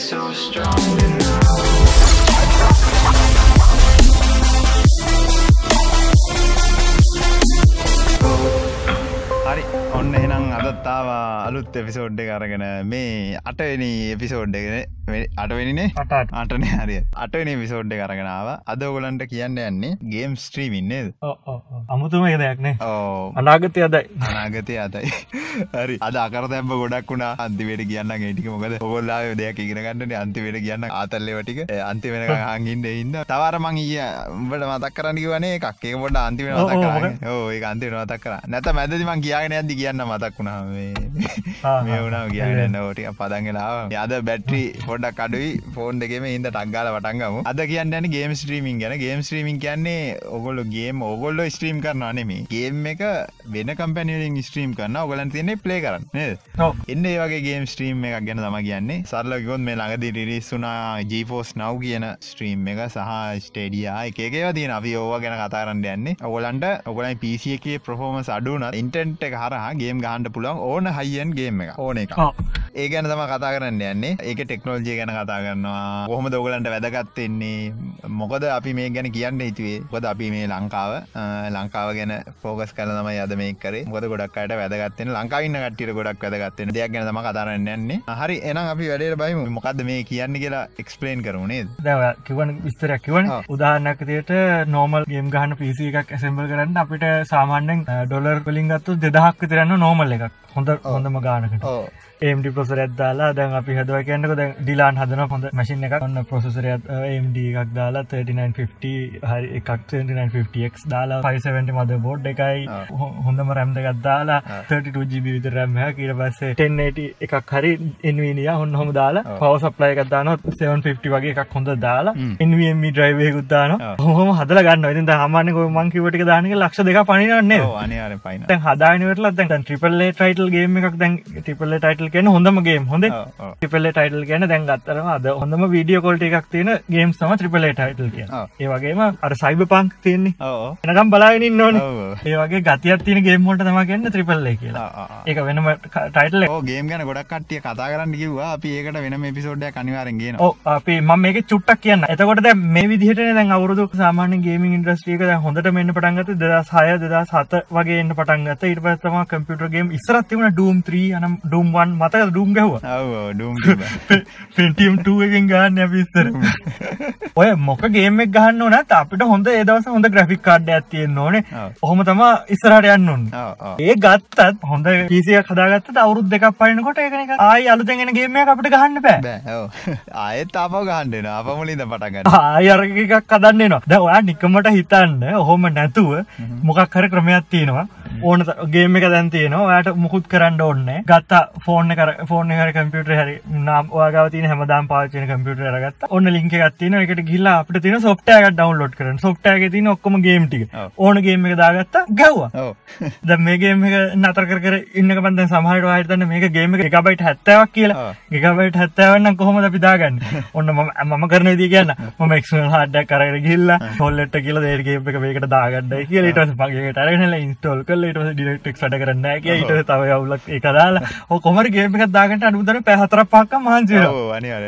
so strong now. හරි ඔන්න එහෙනම් අදත්තාව අලුත් එපිසෝඩ් එක අරගෙන මේ අටවෙනි එපිසෝඩ් අටවෙනිනේ? අටන හරි. අටවෙනි විසෝඩ් එක අරගෙනාව අද ඔගලන්ට කියන්න යන්නේ ගේම් ස්ට්‍රීමින්නේද අමුතුම එක දෙයක්නේ ඕ අනාගතය අදයි. අනාගතය අතයි හරි. අද අකර තැම්ප ගොඩක් වුණා. අන්තිවට කියන්න ටික මොකද? ඔගොල්ලා දෙයක් ඉගෙනගන්නට අන්තිවට කියන්න ආතල්ලවටික අන්ති වෙන හංගින්ට ඉන්න තවරමං ඊය උඹට මතක් කරන්න වනේ එකක්. ඒ පොට අන්තිම ඔව්, ඔව්, මතක් ඕ ඒ අන්තිම මතක් කර නැත මැදදිමන් කියගෙන ඇදදි කියන්න මතක් වුණා මේ වුණාව කියන්න ඕටික පදන්ගෙලාව අද බැට්‍රි පොඩක් අඩුයි. ෆෝන් දෙකම හිද ටක්ගාල වටන්ගම අද කියන්න ගේම් ස්ත්‍රීමින් ගැන. ගේම් ස්ත්‍රීමින් කියන්නේ ඔගොල්ල ගේම් ඔගොල්ල ස්ත්‍රීම් කරන නෙමේ ගේම් එක වෙන කම්පැනිලින් ස්ත්‍රීම් කරන්න ඔගලන් තියන්නේ ප්ලේ කරන්න. එන්න ඒ වගේ ගේම් ස්ත්‍රීම් එකක් ගැන තම කියන්නේ. සරලගොත් මේ ළඟදි රිරිස්සුනා ජීපෝස් නව් කියන ස්ත්‍රීම් එක සහ ස්ටේඩියා එකේව තියෙන අපි ඕව ගැන කතාරන්න යන්නේ. ඔගලන්ට ඔගලයි පිසි එකේ ප්‍රහෝමස් අඩුන ඉන්ටන්ට් එක හරහා ගේම් ගහන්ඩ පුළන් ඕන හයියන් ගේම් එක ඕන එක ඒ ගැන තම කතා කරන්න යන්නේ. ඒක ටෙක්නෝජිය ගැන කතා කරනවා. කොහොම දෝගලන්ට වැදගත්තෙන්නේ මොකද අපි මේ ගැන කියන්න හිතුවේ? කොද අපි මේ ලංකාව ලංකාව ගැන ෆෝගස් කල තම යද මේ කරේ. මොද ගොඩක්කට වැදගත්තෙන ලංකාවන්න කට්ටිට ගොඩක් වැදගත්තෙන දෙයක් ගැන තම කතාරන්න යන්නේ. හරි. එනම් අපි වැඩට බයිම මොකක්ද මේ කියන්න කියලා එක්ස්පලේන් කරුණේ දැව කිවන් විස්තරයක් කිවන ආ. උදාහනකතයට නෝමල් ගේම් ගහන පිසි එකක් ඇසෙම්බල් කරන්න අපිට සාමාන්‍යෙන් ඩොලර් පලින් ගත්තු දෙදහක් තිරන්න නෝමල් එකක් හොඳ හොඳම ගානකට. ඒම්ඩි පොසර ඇදදාලා දැන් අපි හදව කියන්නක. දැ ඩිලාන් හදන හොඳ මසින් එක ඔන්න පොසරත් ඒම්ඩ එකක් දාලා 3950 හරි එකක්. 3950ක් දාලා 570 මද බෝඩ් එකයි. හොඳම රැම්දගත් දාලා ආ. 32GB විතර රැම්හ ඊට පස්සේ 1080 එකක් හරි එන්වනිය හොන්න හොම දාලා. පව සප්ලයි එකක් දාන 750 වගේ එකක් හොඳ දාලා. එන්වම ඩ්‍රයිවයකුත් දාන ආ. හොම හදල ගන්න ඉතින් හමන්න කො මංකිවට දානක ලක්ෂ දෙක පනිනන්නේ පයින දැන් හදානවටල දැන් ට්‍රිපල්ලේ ටයිටල් ගේම එකක් දැන් ටිපල්ල ටයිටල් කියන හොඳම ගේම් හොඳ ටිපල්ල ටයිටල් ගැන දැන් ගත්තරම අද හොඳම වීඩියෝ කොල්ට එකක් තියෙන ගේම් සම ත්‍රිපලේ ටයිටල් කිය ආ. ඒ වගේම අර සයිබ පංක් තියන්නේ එනකම් බලාගෙන ඕන. ඔව්. ඒ වගේ ගතියක් තියෙන ගේම් හොට තම ගන්න ත්‍රිපල්ලේ කියලා. ඒක වෙනම ටයිටල් ගේම් ගැන ගොඩක් කට්ටිය කතා කරන්න කිව්වා. අපි ඒකට වෙන එපිසෝඩ්ඩ කනිවාරෙන්ගෙන ඕ අපි මම මේක චුට්ටක් කියන්න එතකොට මේ විදිහට දැන් අවුරුදු සාමාන්‍ය ගේමින් දැන් හොඳට මෙන්න පටන් ගත්තේ. 2006 2007 වගේ එන්න පටන් ගත්තා. ඊට පස්සේ තමයි කම්පියුටර් ගේම් ඉස්සරත් තිබුණා Doom 3 අනම් Doom 1 මතකද Doom ගැහුවා? ඔව ඩුම් Pentium 2 එකෙන් ගහන්න අපි ඉස්සර. ඔය මොක ගේම් එක ගහන්න ඕනත් අපිට හොඳ ඒ දවස් හොඳ ග්‍රැෆික් කාඩ් තියෙන්න ඕනේ. ඔව්. ඔහොම තමයි ඉස්සරහට යන්න ඕනේ. ඒ ගත්තත් හොඳ පිසියක් හදාගත්තට අවුරුදු දෙකක් පයින්නකොට ඒක ආයි අලුතෙන් එන ගේම් එකක් අපිට ගහන්න ඔව්. ආයෙත් අප ගහන්ඩෙන අප මුලින්ද පටගන්න ආය අර එකක් හදන්නනවා දැන් ඔයා නිකමට හිතන්න ඔහොම නැතුව මොකක් හරි ක්‍රමයක් තියෙනවා. ඕන ගේම් එක දැන් තියෙනවා. ඔයාට මුකුත් කරන්න ඕනේ. ගත්තා ෆෝන් එක ෆෝන් හරි කම්පියුටර් හරි නම් තියෙන හැමදාම කරන කම්පියුටර් අරගත්තා. ඔන්න ලින්ක් එකක් තියෙනවා. ඒකට ගිහිල්ලා අපිට තියෙන සොෆ්ට්වෙයාර් එකක් ඩවුන්ලෝඩ් කරන්න. සොෆ්ට්වෙයාර් එකේ තියෙන ඔක්කොම ගේම් ටික. ඔව්. ඕන ගේම් එක දාගත්තා ගැව්වා ඔව. දැන් මේ ගේම් එක නතර කර කර දැන් සමහරට ඔයාලට දන්න මේක ගේම් එක ගිගබයිට් 70ක් කියලා. ඔව්. ගිගබයිට් 70 නම් කොහොමද අපි දාගන්නේ? ඔන්න මම මම කරන විදිය කියන්න. මම එක්ස්ටර්නල් හાર્ඩ් එකක් අරගෙන ගිහිල්ලා ටොල්ලෙට් එක කියලා ගේම් එක මේකට දාගන්නයි කියලා. ඊට පස්සේ මගේ එකට අරගෙන ඉන්ස්ටෝල් කරලා ඊට පස්සේ ඩිරෙක්ට් එක්ස් වැඩ කරන්නේ පස්සේ තව යවුලක් ඒක දාලා ඔය කොහමද ගේම් එකක් දාගන්න අනුදර මහන්සි වෙනවා. අනිවාර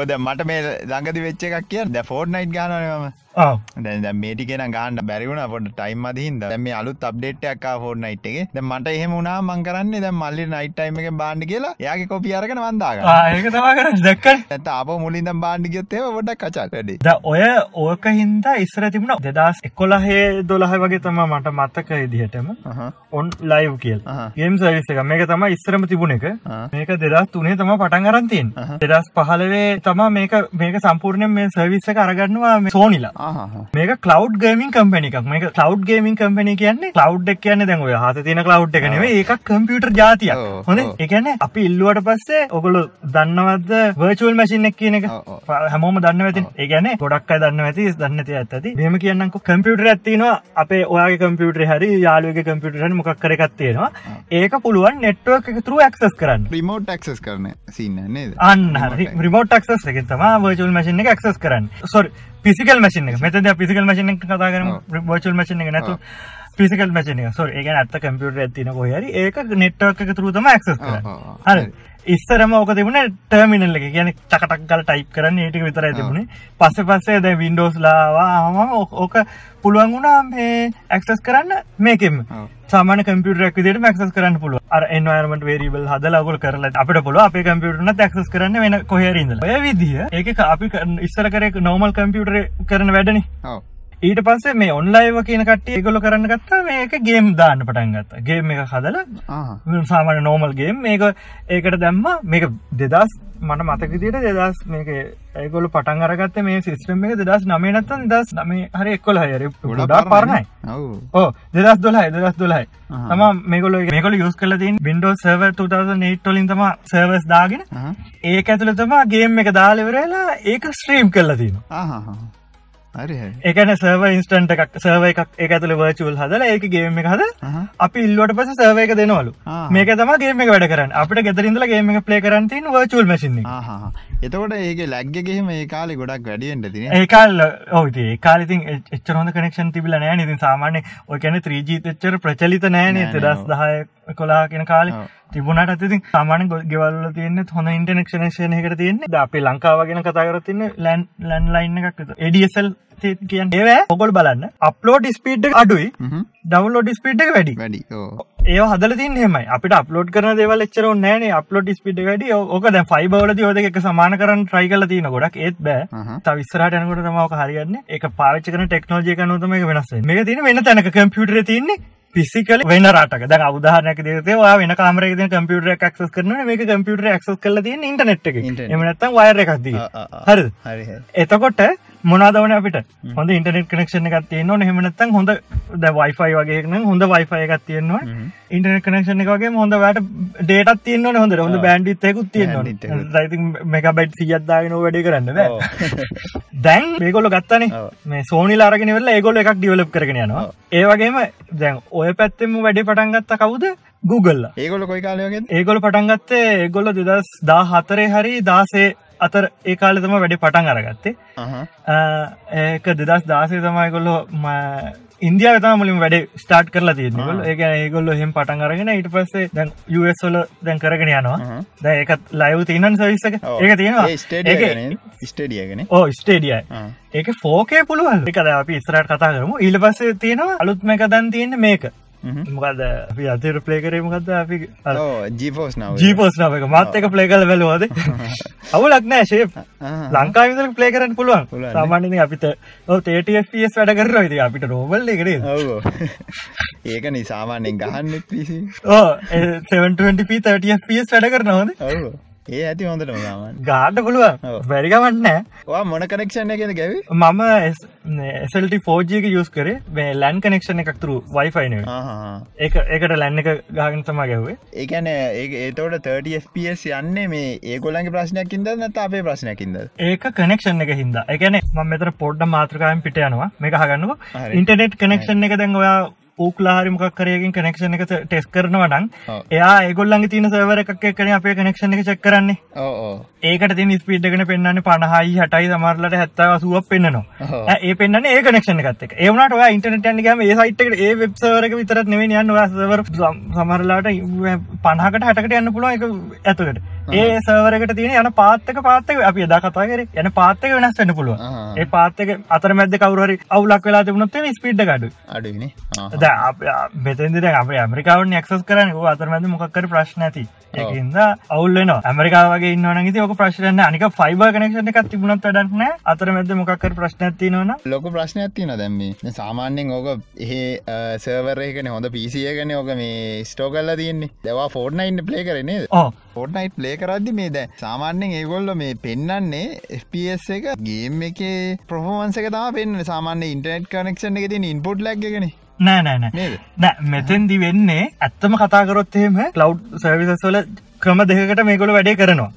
ඕද මට මේ ළඟදි වෙච්ච එකක් කිය ද ෆෝඩ් නයිට් ගානම ආ. දැ මේටිකෙන ගාන්න බැරිවුණ පොට ටයිම් අදහින්ද මේ අලුත් අප්ඩේට් එකක් ෆෝඩ් නයිට් එක. ද මට එහෙම වුණා මං කරන්න දැ මල්ලි නයිට් ටයිම එක බාන්ඩ කියලා යාගේ කොපි අරගෙන වන්දාග ඒක තමයි කරන්නේ. දැක්කනේ. ඇත අප මුලින්ද බාන්ඩිගත්තේ ොඩක් කචක් වැඩි. ද ඔය ඕක හින්දා ඉස්සර තිබුණ දෙදස් එකොලහේ දොළහ වගේ තම මට මත්තක විදිහටම ඔන් ලයිව් කියල්. ගේම් සවිස්ස එක. මේක තම ඉස්සරම තිබුණ එක. මේක දෙදස් තුනේ තම පටන් අරන්තින්. දෙදස් පහලවේ තම මේක මේක සම්පූර්ණයෙන් මේ සර්විස්ස එක අරගන්නවා සෝනිලා මේක කලව් ගේමින් කම්පැනි එකක්. මේක කලව් ගේමින් කම්පැනි කියන්නේ කලව් එක කියන්නේ දැන් ඔය හත තියෙන කලව් එක නෙවෙයි ඒකක් කම්පියුටර් ජාතියක් හොඳේ. ඒ කියන්නේ අපි ඉල්ලුවට පස්සේ ඔයගොල්ලෝ දන්නවද වර්චුවල් මැෂින් එක කියන එක. හැමෝම දන්න ඇති. ඒ කියන්නේ ගොඩක් අය දන්න ඇති දන්න ඇත්ත ඇති. මෙහෙම කියන්නම්කො කම්පියුටර් එකක් තියෙනවා. අපේ ඔයාගේ කම්පියුටර් හරි යාළුවගේ කම්පියුටර් හරි මොකක් කර එකක් තියෙනවා ඒක පුළුවන් නෙට්වර්ක් එක through access කරන්න. රිමෝට් ක්සස් කරන සින්න නේද? අන්න රිමෝට් access. එකෙන් තමයි virtual machine එක access කරන්නේ. Physical machine එක. මෙතනදී පිසිකල් එක කතා කරමු. virtual machine එක නැතු පිසිකල් මචන සොර එක ඇත්ත කම්පියුට ඇතින කොහරි ඒක නෙට්වක් එක තුරුතම ඇක්සස් කර හරි. ඉස්සරම ඕක තිබුණ ටර්මිනල් එක. කියන චකටක් ගල ටයිප් කරන්න. ඒටික විතර තිබුණේ. පස්ස පස්සේ ද වින්ඩෝස් ලාවා හම ඕක පුළුවන් වුණා මේ ඇක්සස් කරන්න මේකෙම. සාමාන කම්පියුටරක් විදිහට ඇක්සස් කරන්න පුළුවන්. අර එන්වයරන්මන්ට් වේරියබල් හදලා ඔයගොල්ලෝ කරලා අපිට පුළුවන් අපේ කම්පියුටර් උනත් ඇක්සස් කරන්න වෙන කොහේ හරි ඉඳලා. ඔය විදිහ ඒක අපි ඉස්සර කරේ නෝමල් කම්පියුටරේ කරන වැඩනේ ඊට පස්සේ මේ ඔන්ලයිව කියන කට්ටිය ඒගොල්ලෝ කරන්න ගත්තා මේක ගේම් දාන්න පටන් ගත්තා. ගේම් එක හදලා ආහා. සාමාන්‍ය නෝමල් ගේම් මේක ඒකට දැම්ම. මේක දෙදස් මට මතක විදිහට දෙදස් මේක ඒගොල්ලෝ පටන් අරගත්තේ මේ සිස්ටම් එක දෙදස් නමේ නැත්තම් දෙදස් නමේ හරි එක්කොල හරි ගොඩා පරණයි. ඕ දෙදස් දොලයි දෙදස් දොලයි. තම මේගොල මේකොල යස් කල තින් බින්ඩෝ සර්ව 2008 ොලින් තම සර්වස් දාගෙන ඒක ඇතුළ තමා ගේම් එක දාලවරලා ඒක ස්ත්‍රීම් හරි හරි එකන සර්ව ඉන්ස්ටන්ට එකක් සර්ව එකක් ඒ ඇතුළ වර්චුවල් හදල ඒක ගේම් එක හද අපි ඉල්ලුවට පස සර්ව එක දෙනවලු. මේක තම ගේම එක වැඩ කරන්න. අපිට ගෙතරින්දල ගේම එක ප්ලේ කරන්න තින් වර්චුවල් මසින්නේ එතකොට ඒක ලැග්ගෙහෙම ඒ කාලෙ ගොඩක් වැඩියෙන්ට තින ඒකාල් ඕති කාලිතින් එච්චර හොඳ කනෙක්ෂන් තිබිල නෑ ඉතින් සාමාන්‍ය ඔය කැන 3G එච්චර ප්‍රචලිත නෑනේ නෑ, දස් දහය කොලා කියෙන කාලෙ. තිබුණට ඇති සාමාන ගෙවල්ල තියන්න හොඳ ඉන්ටනෙක්ෂනේෂන එකට තියන්නේ. අපේ ලංකාවගෙන කතාකරතින්න ලැන් ලැන් ලයින්න එකක් එඩසල් කියන් ඒව ඔකොල් බලන්න. අප්ලෝඩ් ස්පීඩ් අඩුයි. ඩවන්ලෝඩ් ස්පීඩ් එක වැඩි. වැඩි. ඒ හදල තින් හෙමයි අපිට අප්ලෝඩ් කරන දේවල් එච්චර නෑන අප්ලෝඩ් ස්පිඩ් වැඩි. ඕක දැ ෆයිබවලද ෝද එක සමාන කරන්න ට්‍රයි කල තියන ගොඩක්. ඒත් බෑ. තවිස්සරට යනකොට තමක හරියන්න. එක පාච්ච කන ටෙක්නෝජය කනොතම එක වෙනස් මේ තින වෙන තැනක කම්පියුටර තින්නේ පිසිකල වෙන රටක. ද අවදාහනක දේවා වෙන කාමරක කම්පියුටර ක්ස් කරන මේ කම්පියුටර ක්ස් කල ඉටනෙට් එක. එමනත්තම් වයර එකක්දී හරි. එතකොට මොනාදවන අපිට? හොඳ ඉන්ටනෙට් කනෙක්ෂණ එකක් තියෙනවා හෙමනත්තම් හොඳ ද වයිෆයි වගේන හොඳ වයිෆය එකක් තියෙනවා ඉන්ටනෙට් කනෙක්ෂණ එක වගේ හොඳ වැට ඩේටත් තියන්න හොඳ හොඳ Bandwidth තියෙනවා. යිති මෙකබයිට් සියත්දාගෙන වැඩි කරන්න. දැන් මේගොල්ල ගත්තනේ. මේ සෝනි ලාරගෙන වෙල්ලා ඒගොල්ල එකක් ඩියවලප් කරගෙන ඔව්. ඒවගේම දැන් ඔය පැත්තෙම වැඩි පටන් ගත්ත කවුද? Google ඒගොල්ල කොයි කාලයගෙන් ඒගොල පටන් ගත්තේ ඒගොල්ල දෙදස් දා හතරේ හරි දාසේ අතර ඒ කාලෙතම වැඩි පටන් අරගත්තේ. ඒක දෙදස් දාසේ තමයි කොල්ලො ඉන්දියාව තම මුලින් වැඩ ස්ටාර්ට් කරලා තියෙනගොල් ඒක ඒගොල්ල හෙම පටන් අරගෙන ඊට පස්සේ දැන් යුස්වල දැන් කරගෙන යනවා. දැ ඒකත් ලයව තිනන් සවිස්සක ඒක තියෙනවා? ස්ටඩියගෙන ඕ ස්ටේඩියයි ඒක ෆෝකේ පුළුවන් එකද අපි ඉස්රට කතා කරමු. ඊට පස්සේ තියෙනවා අලුත්ම එක දන් තියෙන මේක මොකද අපි අතර ප්ලේ කරේ මොකද අපි ජීපෝස් නව ජීපෝස් නම එක. මත් එක ප්ලේ කල බැලුවද? අවුලක් නෑ ශේප් ලංකාවිදර ප්ලේ කරන්න පුළුවන්. පුළුවන් නේ. සාමාන්‍යයෙන් අපිට තේටස් වැඩ කර ඉති අපිට රෝබල් එකරේ ඔව. ඒක නිසාමානෙන් ගහන්න පිසි ඕ 720p 30ps වැඩ කරන හොද ඔව ඒ ඇති හොඳට සාමාන් ගාඩ පුළුවන්. ඔව්. වැරිගමන්නෑ වා මොන කනෙක්ෂණ එකද ගැවි මම එසල්ට ෆෝජක යස් කරේ. මේ ලැන් කනෙක්ෂණ එකක් තුරු වයිෆයින ඒක ඒකට ලැන්න එක ගාගෙන තමා ගැවේ ඒකැන ඒ ඒතවට 30ps යන්නේ මේ ඒගොලන්ගේ ප්‍රශ්නයක් ඉද නත අපේ ප්‍රශ්නයකින්ද ඒක කනෙක්ෂන් එක හිද එකන මෙතර පොඩ්ඩ මාත්‍රකායන් පිට යනවා. මේ හගන්නක හරි. ඉන්ටනෙට් කනෙක්ෂන් එක දැන් ඔයා ඌක්ලාහරි මොකක් කරයකින් කනෙක්ෂන් එක ටෙස් කරනවනං ඔව්. එයා ඒගොල්ලන්ගේ තින සවර එකක් කන අපේ කනෙක්ෂන් එක චෙක් කරන්නේ. ඒකට තින් ස්පීඩ්ගෙන පෙන්න්න පණහයි හටයි සමරලට හැත්තාව සුවක් පෙන්න්නනවා. ඒ පෙන්න්න ඒ කනෙක්ෂණ එකත් එක ඒවනට ඉන්ටනෙට යන්නගම ඒ සයිට්කට ඒ වෙබ්සවරක විතරත් නෙවෙයි යන්න. සවර සමරලාට පණහකට හටකට යන්න පුළුව එක ඇතුකට ඒ සවරකට තියෙන යන පාත්තක පාත්තක අපි එදා කතා කර. යන පාත්තක වෙනස් වන්න පුළුව. ඒ පාත්තක අතර මැද කවරහරි අවුලක් වෙලා තිබුණොත් ස්පීඩ් ගඩු අඩුවිනි මෙතන්දිර අප ඇමරිකාවන් ක්සස් කරන අතර මැද මොක්කර ප්‍රශ්න ඇති. ඒකන්ද අවුල්ලන ඇමරිකාවගේ ඉන්නවන ති ක ප්‍රශ්න අනික ෆයිබ කනෙක්ෂන එකක් තිබුණත් වැඩක්න අතර මැද මොක්කර ප්‍රශ්න ඇති නොන ලොක ප්‍රශ්නයක් තියන දැම්ම සාමාන්‍යෙන් ඕක එහේ සර්වරයකන හොඳ පිසියගන ඕක මේ ස්ටෝ කල්ල තියන්නේ. දවා ෆෝර්නයින්ට ප්ලේ කරනේ ෆෝර්නයිට් ප්ලේ කරදදි මේ දැ සාමාන්‍යෙන් ඒගොල්ල මේ පෙන්නන්නේ FPS එක ගේම් එක ප්‍රහෝමන්සක තම පෙන්න්න සාමාන්‍ය ඉන්ටනෙට් කනෙක්ෂන් එක තින ඉන්පොට් ලක්ගෙන නෑ නෑ නෑ. නේද? නෑ මෙතැන්දි වෙන්නේ ඇත්තම කතාකරොත්තේම කලව් සර්විසස් වල ක්‍රම දෙකට මේකොල වැඩේ කරනවා.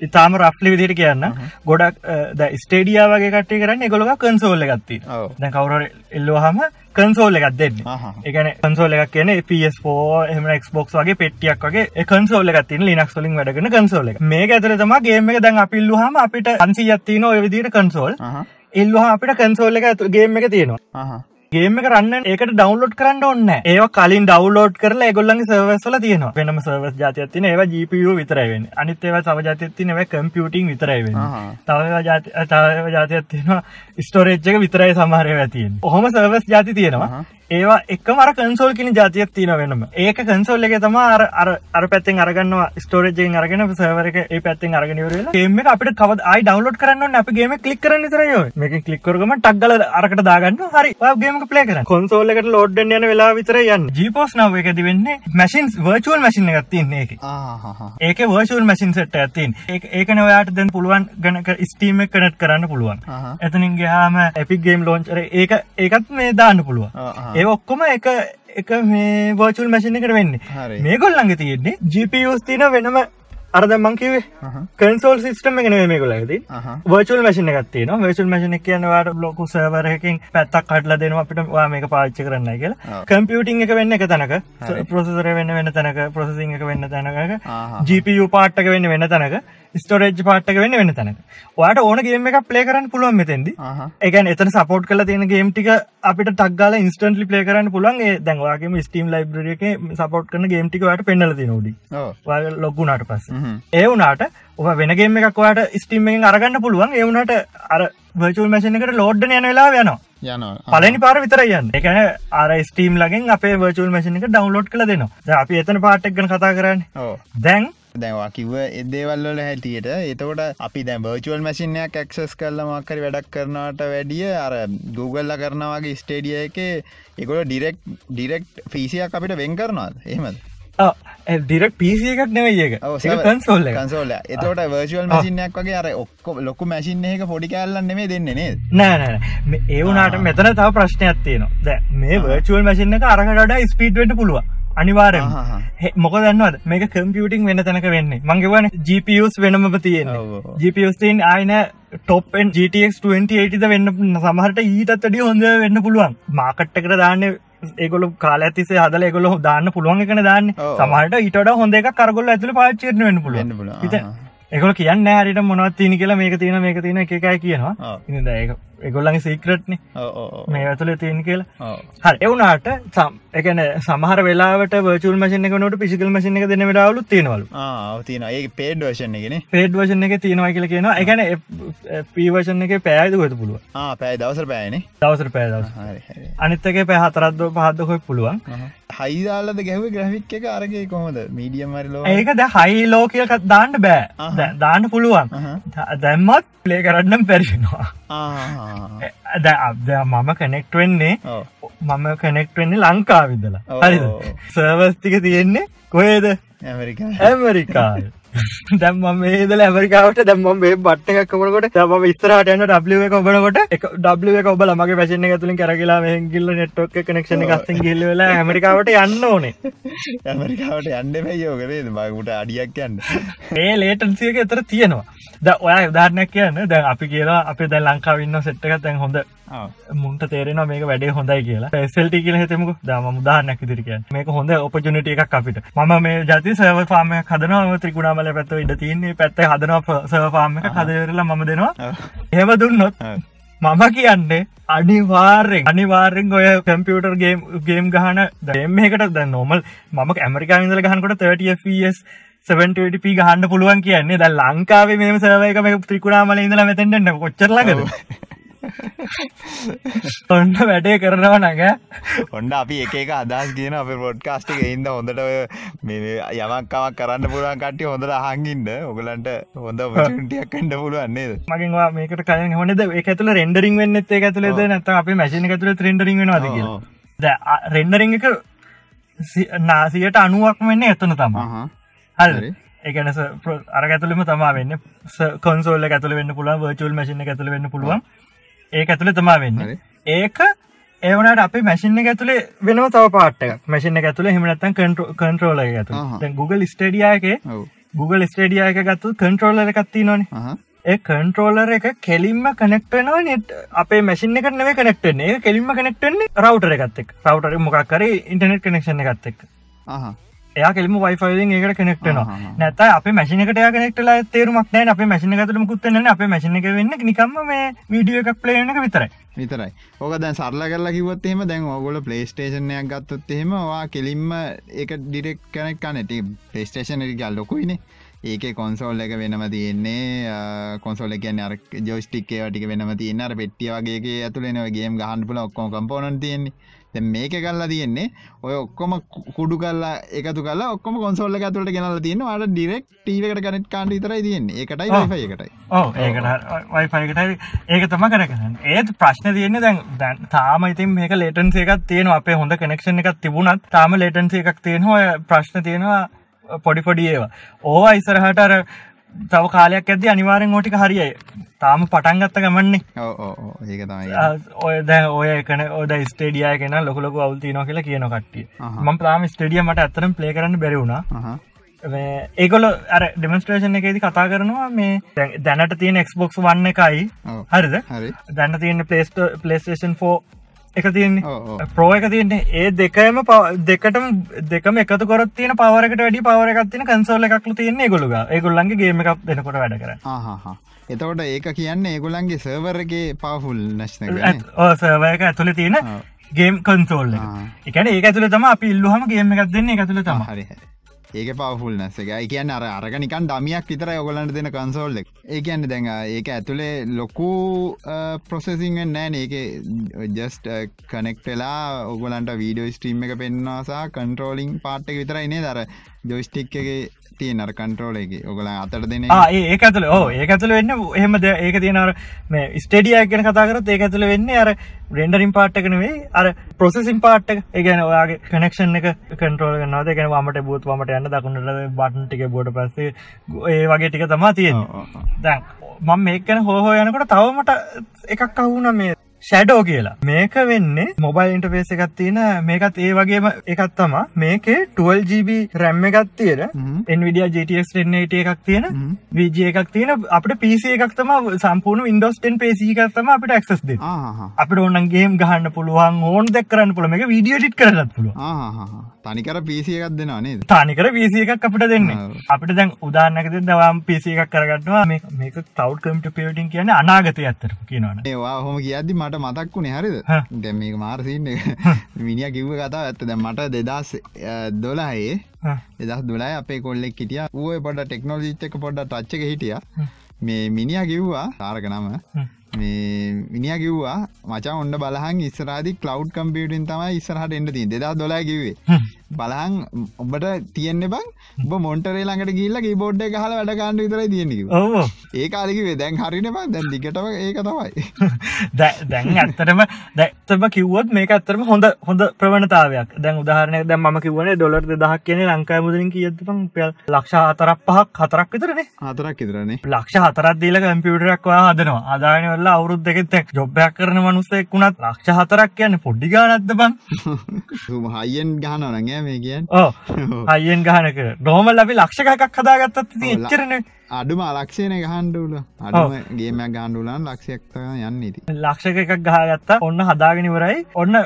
ඉතාම රෆ්ලි විදිට කියන්න. ගොඩක් ද ස්ටේඩිය වගේ කටේ කරන්න ගොලක කන්සෝල්ල ගත්ති. දැ කවර එල්ලෝහම කන්සෝල්ල එකක් දෙන්න. එකන කන්සෝල එකක් කියන PS4 එම එක්බොක්ස් වගේ පෙටියක් වගේ කන්සෝල්ල එකත්තින ලිනක් ලින් වැඩගෙන කන්සෝල මේ ඇතර තම ගේම එක දැන් අපිල්ලුහම අපිට අන්සි යත්තින ඔය විදිට කන්සෝල් එල්ලුහ අපිට කන්සෝල්ල එක ගේම එක තියෙනවා ගේම එක රන්න ඒකට ඩවන්ලෝඩ් කරන්න ඔන්න ඒ කලින් ඩවන්ලෝඩ් කරලා ඒගොල්ලන්ගේ සර්වර්ස්වල තියෙනවා. වෙනම සර්වස් ජාතියක් තියෙන ඒවා GPU විතරයි වෙන්නේ. අනිත් ඒවා තව ජාතියක් තියෙන ඒවා කම්පියුටිං විතරයි වෙන්නේ. ආහා. තව ඒවා ජාති තව ඒවා ජාතියක් තියෙනවා. ස්ටෝරේජ් එක විතරයි සමහර ඒවා තියෙන්නේ. ඔහොම සර්වස් ජාති තියෙනවා. ඒවා එකම අර කන්සෝල් කියන ජාතියක් තියෙන වෙනම. ඒක කන්සෝල් එකේ තමයි අර අර පැත්තෙන් අරගන්නවා. ස්ටෝරේජ් එකෙන් අරගෙන සර්වර් එක ඒ පැත්තෙන් අරගෙන ඉවර වෙලා ගේම් එක අපිට කවද ආයි ඩවුන්ලෝඩ් කරන්න ඕනේ. අපි ගේම් එක ක්ලික් කරන්න විතරයි ඔය මේකෙන් ක්ලික් කරගම ටක් ගාලා අරකට දාගන්න හරි. ඔයා ගේම් එක ප්ලේ කරන්න කන්සෝල් එකට ලෝඩ් යන වෙලාව විතරයි යන්නේ GeForce Now එකේදී වෙන්නේ මැෂින්ස් වර්චුවල් මැෂින් එකක් තියෙන්නේ ඒකේ. ඒක වර්චුවල් මැසින් සෙට් එකක් තියෙන. ඒක ඒකනේ ඔයාට දැන් පුළුවන් ගණක Steam එක කනෙක්ට් කරන්න පුළුවන්. එතනින් ගියාම Epic Game Launcher ඒක ඒකත් මේ දාන්න පුළුවන්. ඒ ඔක්කොම එක එක මේ වර්චුවල් මැෂින් එකට වෙන්නේ. හරි. මේගොල්ලන්ගේ තියෙන්නේ GPUs තියෙන වෙනම අර දැන් මං කිව්වේ අහහ. කන්සෝල්. වර්චුවල් මැෂින් එකක් තියෙනවා. වර්චුවල් මැෂින් එක කියන්නේ ඔයාලට ලොකු සර්වර් එකකින් පැත්තක් කඩලා දෙනවා අපිට ඔයා මේක පාවිච්චි කරන්නයි කියලා. කම්පියුටිං එක වෙන්නේ එක තැනක. හරි. ප්‍රොසෙසර් වෙන්න වෙන තැනක, ප්‍රොසෙසිං එක වෙන්න තැනක. ආහා. GPU පාට් එක වෙන්නේ වෙන තැනක. ස්ටෝරේජ් පාට් එක වෙන්නේ වෙන තැනක. ඔයාට ඕන ගේම් එකක් ප්ලේ කරන්න පුළුවන්. ඒ කියන්නේ එතන සපෝට් කරලා තියෙන ගේම් ටික අපිට ටක් ගාලා ඉන්ස්ටන්ට්ලි ප්ලේ කරන්න පුළුවන්. ඒ දැන් ඔයාගේම Steam library එකේ සපෝට් කරන ගේම් ටික ඔයාට පෙන්නලා තියෙනවා උඩින්. ඔව්. ඔයා ලොග් වුණාට පස්සේ. ඒ වුණාට ඔබ වෙන ගේම් එකක් ඔයාට Steam එකෙන් අරගන්න පුළුවන්. ඒ වුණාට අර එකට load වෙන යන වෙලාව යනවා. යනවා. පළවෙනි පාර විතරයි යන්නේ. කියන්නේ අර Steam ළගෙන් අපේ machine එක download කරලා දෙනවා. දැන් අපි එතන පාර්ට් එක ගැන කතා කරන්නේ. දැන් දැන්වා කිව්ව එදේවල්ල හැටියට. එතකොට අපි දැ බර්චුවල් මසිනයක් ඇක්සස් කරල මක්කරි වැඩක් කරනවට වැඩිය අර Googleල කරනවාගේ ස්ටේඩිය එක එකොල ඩිරෙක්් ඩිරෙක්් ෆීසියක් අපිට වෙන් කරනවාද? එහෙමද? ඩිරක් පිසි එකක් නෙවෙයි ඒක. කන්සෝල් එක කන්සෝල එතකොට වර්චුවල් මසිනයක් වගේ අර ඔක්කො ලොකු මැසින් එක පොඩි කෑල්ලන්න නෙේ දෙන්නේ නේද? නෑ නෑ ඒ වුණට මෙතන තව ප්‍රශ්නයක් තියෙනවා. දැ මේ වර්චුවල් මසින් එක අරහට ස්පීඩ්වට පුළුව අනිවාරෙන්. මොක දන්නවද? මේක කම්පියුටිං වෙන තැනක වෙන්නේ. මංගේවන GPUස් වෙනම තියෙන්නේ. ඔව්, ඔව්. GPUස් තින් ආයන ටොප්ෙන් GTX 2080ද වෙන්න සමහට ඊටත් අඩිය හොඳ වෙන්න පුළුවන්. මාකට් එකට දාන්න ඒගොල කාල ඇතිසේ හදල ගොල දාන්න පුළුවන් එකන දාන්න. සමහට ඊට හොඳ එක කරගොල ඇතුළ පාච්චරන වෙන්න පුළුවන් ඒගොල කියන්න හරිට මොනවත් තියන කියලා මේක තියෙන මේක තියෙන එක එකයි කියනවා. ඒගොල්ලන්ගේ සීක්‍රට්නේ. මේ ඇතුලේ තියෙන කියලා. ඒ වුණාට සම් කියන්නේ සමහර වෙලාවට වර්චුවල් මැෂින් එක නෝට ෆිසිකල් මැෂින් එක දෙන වෙලාවලුත් තියෙනවලු. තින ඒ පේඩ් එකන පේඩ් වර්ෂන් එක තියෙනවා කියලා කියනවා. ඒ කියන්නේ පී වර්ෂන් එකේ පැයද කොහෙද පුළුවන්? පෑ දවසර පෑනේ දවසට පැය දවස් හරි හරි. අනිත් එකේ පැය හතරක් දෝ පහක් දෝ කොහෙද පුළුවන් හයිදාලද ගැහව ග්‍රෆික් එක අරගේ කොහොමද? මීඩියම් මරිලෝ ඒක දැන් හයි ලෝ කියලා එකක් දාන්න බෑ. දාන්න පුළුවන්. දා- දැම්මත් ප්ලේ කරන්නම් බැරි වෙනවා දැන් දැන් මම කනෙක්ට් වෙන්නේ මම කනෙක්ට් වෙන්නේ ලංකාවිදලා ඔව්. හරිද? සර්වර්ස් ටික තියෙන්නේ කොහෙද? ඇමරිකා ඇමරිකාවේ දැම් ම මේදල ඇමරිකාවට දැම්ම මේ බට්ට එකක් කමනකොට තම ස්තරට යන ඩ එක ඔබනකොට එක ඩ එක ඔබ මගේ පැසින ඇතුලින් කරගලා මෙහිගිල්ල නෙට්ක් කනෙක්ෂණ ගස්තින් ගිල්ල වෙලා ඇමරිකාවට යන්න ඕනේ. ඇමරිකාවට යන්න පැයෝකරේ මගුට අඩියක් යන්න. ඒ ලේටන්සියක එතර තියෙනවා. ද ඔය උදාරණයක් කියන්න. දැන් අපි කියලා අපේ දැ ලංකාවන්න සෙට්ටක තැන් හොඳ මුන්ට තේරෙන මේක වැඩේ හොඳයි කියලා. පෙසල්ටි කියල හිතමක. දම මුදාහනක් දිරිකය මේක හොඳ ඔපජනිට එකක් අපිට. මම මේ ජති සව පාම හදනව. ත්‍රිකුණාමල පැත්ත ඉඩ තියන්නේ පැත්ත හදනවා සවපාම එක. හදවෙරලා මම දෙනවා. එහෙම දුන්නොත් මම කියන්නේ අනිවාර්යෙන් අනිවාර්යෙන් ඔය කම්පියුටර් ගේම් ගේම් ගහන දැම් එකට ද නොමල් මම ඇමරිකා ඉදල ගහනකොට 30ස් 70p ගහන්න පුළුවන් කියන්නේ. ද ලංකාවේ මේ සවයක මේ ත්‍රිකුණාමල ඉඳලා මෙතෙන්ට කොච්චරලගද ඔන්න වැඩේ කරනවා නග ඔන්න අපි එක අදස් කියන අප පොඩ්කාස්ට් එක ඉන්න හොඳට යමක්කමක් කරන්න පුළුවන් කට්ටිය හොඳට අහංගින්න ඔගලන්ට හොඳ ටියක් කණ්ඩ පුළුවන්න්නේද මගේවා මේකට කලින් හොනද ඒ ඇතුල රෙන්ඩරින් වෙන්න ඒ ඇතුලේද නැත අප මැසින ඇතුල රෙන්ඩරින් වෙනවාද. කියලා. රෙන්ඩරිං එක නාසියට අනුවක් වෙන්න එතන තමා හරි. ඒකන අර ඇතුලම තමා වෙන්න. කොන්සෝල්ල ඇතුල වෙන්න පුළුවන් වර්චුවල් මසින ඇතුල වෙන්න පුළුවන් ඒ ඇතුළ තමා වෙන්න. ඒක ඒවනට අප මැසින්න ඇතුලේ වෙන තව පාට මැසින ඇතුල හිමනත්තන් කන්ට්‍රෝල ඇතු. Google ස්ටඩියගේ Google ස්ටඩිය එක ගත්තු කන්ට්‍රෝල එකත්ති නොන. ඒ කන්ට්‍රෝලර් එක කෙලින්ම කනෙක්ටනවා නෙට් අපේ මැසින් එක නෙව කනෙක්ටන්නේ ඒ කෙලින්ම කනෙක්ටන්නේ රවටර එකත්තෙක් රවටර මොකක්කර ඉන්ටනෙට් කනෙක්ෂණ එකත්තෙක්. එයා කෙලිම වයිෆයිෙන් ඒකට කෙනෙක්ටනවා. නැත අප මැසිනකට කෙනෙක්ටලා තේරුමක් නෑ. අප මැසින ඇතුලම කුත්තන්න අප මැසින එක වෙන්න නිකම්ම මේ වීඩියෝ එකක් පලේන එක විතරයි. විතරයි. ඕක දැන් සරල කරලා කිවත් එහෙම දැන් ඔගොල පලේස්ටේෂනයක් ගත්තොත් එහෙම වා කෙලින්ම ඒක ඩිරෙක් කනෙක් කනට පලේස්ටේෂන ගල් ලොකුයිනේ. ඒක කොන්සෝල් එක වෙනම තියෙන්නේ. කොන්සෝල ගැන ජෝස්ටික්ේ ටික වෙනම තියන්න. අර පෙට්ටිය වගේ ඇතුලෙන ගේම් ගහන්න පුල ඔක්කොම කම්පෝනන් තියෙන්නේ මේක කල්ලා තියෙන්නේ ඔය ඔක්කොම කුඩු කල්ලා එකතු කල ඔක්කොම කොන්සෝල්ල ඇතුලට ගෙනල තියෙන වාට ඩිරෙක් ටීවකට කනෙට් කාන්ඩ විතරයි තියෙන්නේ. වයිෆයි එකටයි. ඕ ඒකට වයිෆයිකට ඒක තම කරගන්න ඒත් ප්‍රශ්න තියන්නේ දැන් දැන් තාම ඉතින් මේක ලේටන්සේ එකක් තියෙන අපේ හොඳ කනෙක්ෂන් එකක් තිබුණත් තාම ලේටන්සේ එකක් තියෙනවා. ප්‍රශ්න තියෙනවා පොඩි පොඩි ඒවා. ඕවා ඉස්සරහට අර තව කාලයක් ඇද අනිවාරෙන් ඕටික හරියි තාම ගමන්නේ. ඒක තමයි. අ, ඔය දැ ඔය කන ඔද ස්ටේඩිය කෙන ලොකලොක අවල්තිනෝ කියලා කියන කට්ටිය. මම ප්‍රාම ස්ටඩිය මට ඇතරම් ප්ලේ කරන්න බැරිවුණා. ඒකොල අර ඩෙමස්ට්‍රේෂන් එකේදි කතා කරනවා මේ දැන්- දැනට තියෙන එක්ස්බොක්ස් වන්න එකයි. හරිද? හරි. දැන්න තියෙන පලේස්ට පලේස්ටේෂන් එක තියන්නේ. ප්‍රෝ එක තියන්නේ. ඒ දෙකම දෙකටම දෙකම එකතු කොරත් තියෙන පවරකට වැඩි පවර එකක් තින කන්සෝල එකක්ල තියන්නේ ගොලුග ඒගොල්ලන්ගේ ගේම එකක් දෙනකොට වැඩ කර ආහා එතකොට ඒක කියන්නේ ඒගොලන්ගේ සර්වර්ගේ පවෆුල් නැශ්න සර්වයක ඇතුළ තියෙන. ගේම් කන්සෝල් එක. ආ. එකන ඒ ඇතුළ තම අපි ඉල්ලුහම ගේම එකක් දෙන්න. එකතුළ තම හරි හරි. ඒක පවෆුල් නැස එක කියන්න අර අරක නිකන් දමියක් විතර ඔගලන්ට දෙන කන්සෝල්ල ඒ කියන්න දැඟ ඒක ඇතුළේ ලොකු ප්‍රොසෙසිං නෑන ඒක ජස්ට කනෙක්ටලා ඔගලන්ට වීඩියෝ ස්ට්‍රීම් එක පෙන්වාසා කන්ට්‍රෝලිං පාට්ක විතරයිනේ දර ජොයිස්ටික් එක තියන අර කන්ට්‍රෝල එක. ඔගලන් අතට දෙන ඒක ඇතුළ ඕ ඒක ඇතුළ වෙන්න එහෙමද ඒක තියෙනර මේ ස්ටඩිය ගැන කතාකරත් ඒක ඇතුළ වෙන්න අර රෙන්ඩරින් පාට්ටකන වේ අර ප්‍රොසෙසින් පාට්ට ඒගැන ඔයාගේ කනෙක්ෂන් එක කටරෝල නද ගැන මට බූත් මට යන්න දකුණට බටන් ටික බෝඩ පස්සේ ඒ වගේ ටික තමා තියෙන දැන් මම මේකන හෝහෝ යනකොට තවමට එකක් අහුන මේ ෂැඩෝ කියලා මේක වෙන්නේ මොබයිල් ඉන්ටපේස එකත් තියෙන මේකත් ඒ වගේම එකත් තමා මේකේ 12GB රැම් එකත් තියෙන. එන්විඩිය GTX 1080 එකක් තියෙන. VG එකක් තියෙන අපිට PC එකක් තම සම්පූර්ණ Windows 10 PC එකක් තම අපිට access දෙන්නේ. අපිට ඕන ගේම් ගහන්න පුළුවන් ඕන දෙයක් කරන්න පුළුවන් මේක වීඩියෝ එඩිට් කරන්නත් පුළුවන්. තනිකර පිසි එකක් දෙනවා නේද තානිකර PC එකක් අපිට දෙන්නේ. අපිට දැන් උදාහරණයක් දෙන්න ඔයාම PC එකක් කරගන්නවා මේක මේක cloud computing කියන්නේ අනාගතය ඇත්තටම කියනවනේ. ඒවා හොම කියද්දි මට මතක්ුණේ හරිද? හා. දැම් මේක මාර්සින්න මිනිිය කිව්ව කතා ඇත්ත. දැ මට දෙදස් දොලායේ. එදස් දුලයි අපේ කොල්ලෙක් හිටිය. ඌය පොඩ ටෙක්නෝජිච්චක පොඩ ටච්චක හිටිය. මේ මිනිිය කිව්වා තාරක නම. හ්ම්. මේ මිනිිය කිව්වා මචා ඔන්න බලහන් ඉස්සරාදි කලව් කම්පියටින් තමයි ඉස්සරහට එන්න තින් දෙදා දොලා කිවේ. බලහන් ඔබට තියෙන්න්න බං ඔබ මොන්ටරේ ළඟට ගිල්ල බෝඩ් හල වැඩ කාණ්ඩ විතරයි තියෙනෙක. ඒ කාලිකිවේ දැන් හරින බං දැන් දිගටම ඒක තමයි. දැන් ඇත්තටම දැත්තම කිව්වොත් මේක ඇත්තරම හොඳ හොඳ ප්‍රවණතාවයක්. දැන් උදාහරනය දැ ම කිවන ඩොලර් දහක් කියන ලංකායි මුදලින් කියදපන් පෙල් ලක්ෂ හතරක් පහක් හතරක් විතරනේ. හතරක් ඉදරනේ ලක්ෂ හතරත් දීල කම්පියුටරක්වා හදනවා. අදානවල්ල අවුරුද් දෙකෙත් ජොබ්බයක් කරන මනුස්සෙක් වුණත් ලක්ෂ හතරක් කියන්න පොඩ්ඩි ගානත්ද බං හයියෙන් ගහන නගේ මේ කියන් ඕ අයියෙන් ගහනක ඩෝමල් අපි ලක්ෂ එකක් හදාගත්තත් ඔව්, ල- එච්චරන අඩුම අලක්ෂයන ගහන්ඩුල අඩුම ගේමයක් ගහන්ඩුලන් ලක්ෂයක් යන්න ඉති ලක්ෂක එකක් ගහගත්තා. ඔන්න හදාගෙනවරයි ඔන්න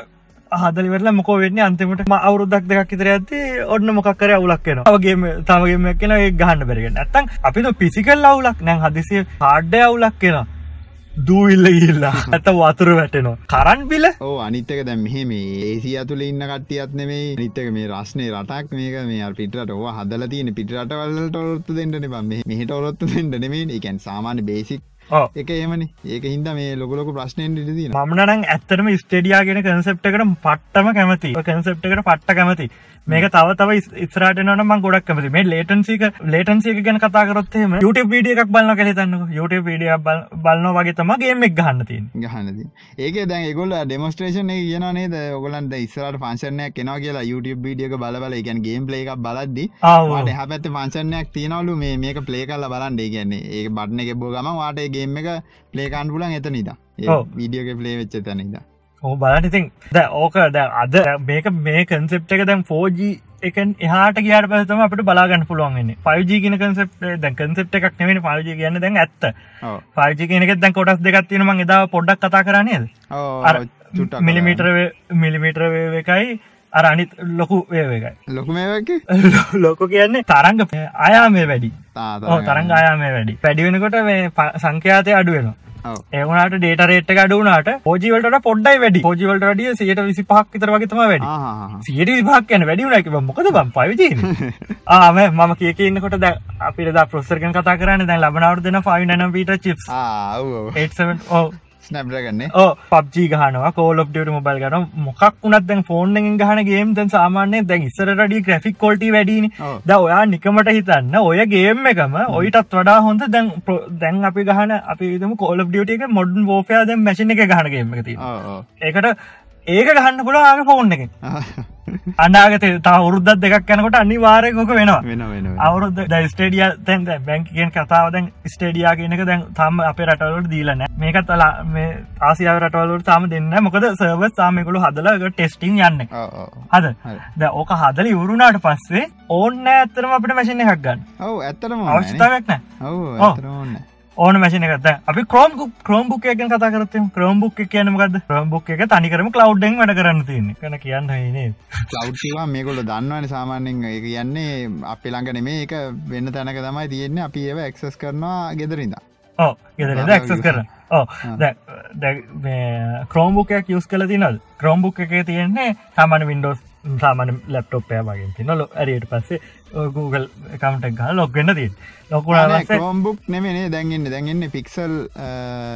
හදලිවරලා මොකෝ වෙන්න? අන්තිමට ම අවුරුද්දක් දෙකක් ඉතර ඇති ඔන්න මොකක්කර අවුලක් වෙන වගේම තවගේම කෙන ඒ ගහන්න බැරිගෙන ඇත්තන් අපි පිසිකල් අවුලක් නෑ. හදිසිය පාඩ්ඩ අවුලක් කියෙන දූවිල්ල ඉල්ලා ඇත වතුර වැටෙනවා. කරන් බිල? ඕ අනිත්තක දැම් මෙහෙ මේ ඒසි ඇතුල ඉන්න කට්ටියත් නෙමේ නිත්තක මේ රශ්නය රටක් මේක මේ පිටට ඕ හදල තියෙන පිටරටවල්ලට ඔරොත්තු දෙන්නන බ මෙහට ඔරොත්තු දෙන්න නෙමේ එකැන් සාමාන්‍ය බේසික් එක ඒමන ඒක හින්ද මේ ලොකලොක ප්‍රශ්නයෙන් ඉදින මමනං ඇත්තටම ස්ටඩියාගෙන කන්සෙප්ටකට පට්ටම කැමති. කන්සෙප්ටකට පට්ට කැමති. මේක තව තව ඉස්රට නම ගොඩක් කැමති මේ ලේටන්සික ලේටන්සික ගැන කතාකරොත්තේම YouTube වීඩිය එකක් බලන්න කෙතන්න YouTube වීඩිය බලන්න වගේ තම ගේමෙක් ගන්න තින් ගහනද ඒක දැන් ගොල ඩෙමස්ට්‍රේෂන කියන නේද? ඔගලන්ට ඉස්සරට පංශනයක් කෙනවා කියලා YouTube වීඩියක බලබල එකන් ගේම් පලේ එකක් බලද්දි ආව්. වාට හ පැත්ත පංශනයක් තියනවලු මේ මේක පලේ කල්ල බලන්ඩේ කියන්නේ ඒ බට්න එක බෝ ගම වාට ගේම් එක පලේකාන් පුලන් එත නිද ඔව්. වීඩියෝක පලේ වෙච්ච තැනනිද ඕ බලට ඉතින් ද ඕක ද අද මේක මේ කන්සෙප් එක දැන් 4G එකන් එහට කියට පසම අපට බලාගන්න පුළුවන්න්නේ 5G කියන කන්සෙප් දැන් කන්සෙප් එකක් නෙවෙන 5G කියන්න දැන් ඇත්ත. 5G කියනක දැන් කොටස් දෙකක් තියෙන මං එදා පොඩ්ඩක් කතා කරන්නේද අර මිලිමීටර මිලිමීටර එකයි අර අනිත් ලොකු ඒකයි ලොකු ලෝක කියන්නේ තරංග අයාමේ වැඩි. ඕ තරංග අයාමේ වැඩි. වැඩි වෙනකොට මේ සංඛ්‍යාතය අඩුවෙනවා ඒවනට ඩේට රේට් අඩුනාට පෝජිවලට පොඩ්ඩයි වැඩි. පෝජිවලට ඩිය සියට විසි පහක් විතර වගේතම වැඩි. සියට විභක් කියන වැඩි වුණක මොකද බම් පවිචි ආම මම කියකන්නකොට ද අපිට ප්‍රොස්සර්ගෙන් කතා කරන්න දැන් ලබනවට දෙන ෆයි නම පිට චිප් ඕ ස්නැබ්ලගන්නේ ඕ පබ්ජි ගහනවා කෝල් ඔබ් ඩියට මොබයිල් ගන මොකක් වුණත් දැන් ෆෝන් එකෙන් ගහන ගේම් දැන් සාමාන්‍යයෙන් දැන් ඉස්සරටඩි ග්‍රැෆික් කොල්ටි වැඩින. ද ඔයා නිකමට හිතන්න ඔය ගේම් එකම ඔයිටත් වඩා හොඳ දැන් දැන් අපි ගහන අපි දම කෝල් ඩියට එක මොඩන් ෝපයා දැන් මැසින එක ගහන ගේම තියෙනවා. ඒකට ඒක ගහන්න පුළ ආග ෆෝන් එක අනාගත තා උරුද්දත් දෙකක් යනකොට අනිවාරයකොක වෙනවා. වෙන වෙන අවුරුද ස්ටේඩිය තැන් බැංකිගෙන් කතාව දැන් ස්ටේඩියා කියනක දැන් තම අපේ රටවලට දීලන මේකත් අලා මේ ආසියාව රටවලට තාම දෙන්න මොකද සර්ව සාමයකුළු හදලග ටෙස්ටිං යන්න. හද. ද ඕක හදල ඉවරුණාට පස්සේ ඕන්න ඇත්තරම අපිට මැසින එකක් ගන්න. ඔව් ඇත්තටම අවස්ථාවක් නෑ ඔව් ඔව්. ඇත්තටම ඕනේ. මැසින එකත් අපි ක්‍රෝම් ක්‍රෝම් බුක් එකෙන් කතා කරත්තම ක්‍රෝම් බුක් කියනමකද ක්‍රෝම් බුක් එක තනිකරම කලව්ඩෙන් වැඩ කරන්න තියන්නේ. කන කියන්න නේ කවුඩ් ඒවා මේගොල්ලෝ දන්නවනේ සාමාන්‍යයෙන් ඒක කියන්නේ අපේ ළඟ නෙමෙයි ඒක වෙන තැනක තමයි තියෙන්නේ. අපි ඒව ඇක්සස් කරනවා ගෙදරින්ද ඕ ගෙදර ඇක්සස් කරන ඕ ක්‍රෝම්බුකයක් යස් කල තිනල් ක්‍රෝම්බුක් එක තියෙන්නේ සාමන වින්ඩෝස් සාමන ලප්ටොප්පය වගේ තින ලො ඇරයට පස්සේ Google කමටක් ගහ ලොක්ගන්න තින් ලොකුණාසේ ක්‍රෝම්බුක් නෙමනේ දැන්ගන්න දැන්ගන්න පික්සල්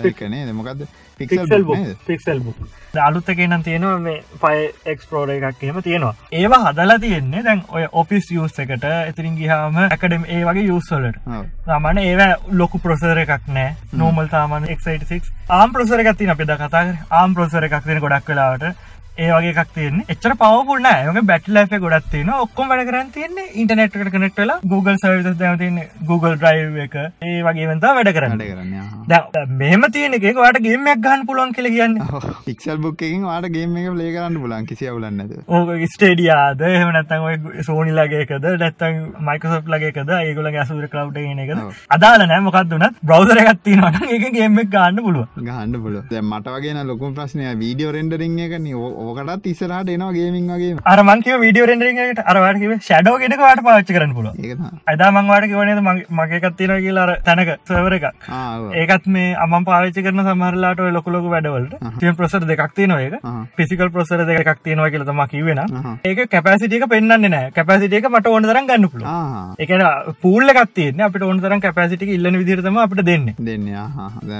එකනේ දෙමකක්ද පික්සල් පික්සල් බුක් අලුත්තක නම් තියෙනවා මේ පයි එක්ස්පලෝර එකක් එහෙම තියෙනවා. ඒවා හදලා තියෙන්නේ දැන් ඔය ඔපිස් යස් එකට. ඉතිරින් ගිහාම ඇකඩම් ඒ වගේ යුස්සලට සාමාන ඒව ලොකු ප්‍රසර එකක් නෑ. නෝමල් තාමන එක්6 ආම් ප්‍රසර එකත්තින අපිද කතාර ආම් ප්‍රසර එකක් තියෙන ගොඩක් වෙලාවට ඒ වගේ එකක් තියන්නේ. එච්චර පවපුල් නෑ. ඒවගේ බැටල් ලයිෆ් ගොඩක් තියෙන ඔක්කොම වැඩ කරන් තියෙන්නේ ඉන්ටර්නෙට් එකට කනෙක්ට් වෙලා Google සර්විසස් දැන් තියෙන්නේ Google Drive එක. ඒ වගේ වෙනතා වැඩ කරන්නේ. කරන්න දැන් මෙහෙම තියෙන එකේ ඔයාලට ගේම් එකක් ගන්න පුළුවන් කියලා කියන්නේ. පික්සල් බුක් එකකින් වාට ගේම් එක ප්ලේ කරන්න පුළුවන්. කිසි නැතුව. ඕක ස්ටේඩියාද එහෙම ඔය සෝනි ලගේ එකද? නැත්නම් මයික්‍රොසොෆ්ට් ලගේ එකද? ඒගොල්ලෝගේ Azure cloud එකේ එන එකද? ඔව්. අදාළ නැහැ මොකක්ද උනත් බ්‍රවුසර් එකක් තියෙනවා නම් ඒකෙන් ගේම් එක ගන්න පුළුවන්. ගහන්න පුල මට වගේ ලොකුම් ප්‍රශ්නය වීඩියෝ රෙන්ඩරිං එකන ඕකටත් ඉස්සරහට එනවා ගේමින් වගේ අර මං කිව්ව වීඩියෝ රෙන්ඩරින් එකට අර වාට කිව්වේ ෂැඩෝ කෙනක වාට පුළුවන්. ඒක තමයි. අදා මං වාට කිව්ව නේද මගේ- මගේ එකක් තියෙනවා කියලා තැනක ආ ඔව්. ඒකත් මේ අමන් පාවිච්චි කරන සමහරලාට ඔය ලොකු ලොකු වැඩවලට. තියෙන ප්‍රොසෙසර් දෙකක් තියෙනවා ඒක. අහහ. ෆිසිකල් ප්‍රොසෙසර් දෙකක් තියෙනවා කියලා තමයි කිව්වේ නම් අහහ. ඒක කැපැසිටි එක පෙන්වන්නේ නැහැ. කැපැසිටි එක මට ඕන තරම් ගන්න පූල් එකක් තියෙන්නේ. අපිට ඕන තරම් කැපැසිටි එක ඉල්ලන විදිහට තමයි අපිට දෙන්නේ. දෙන්න.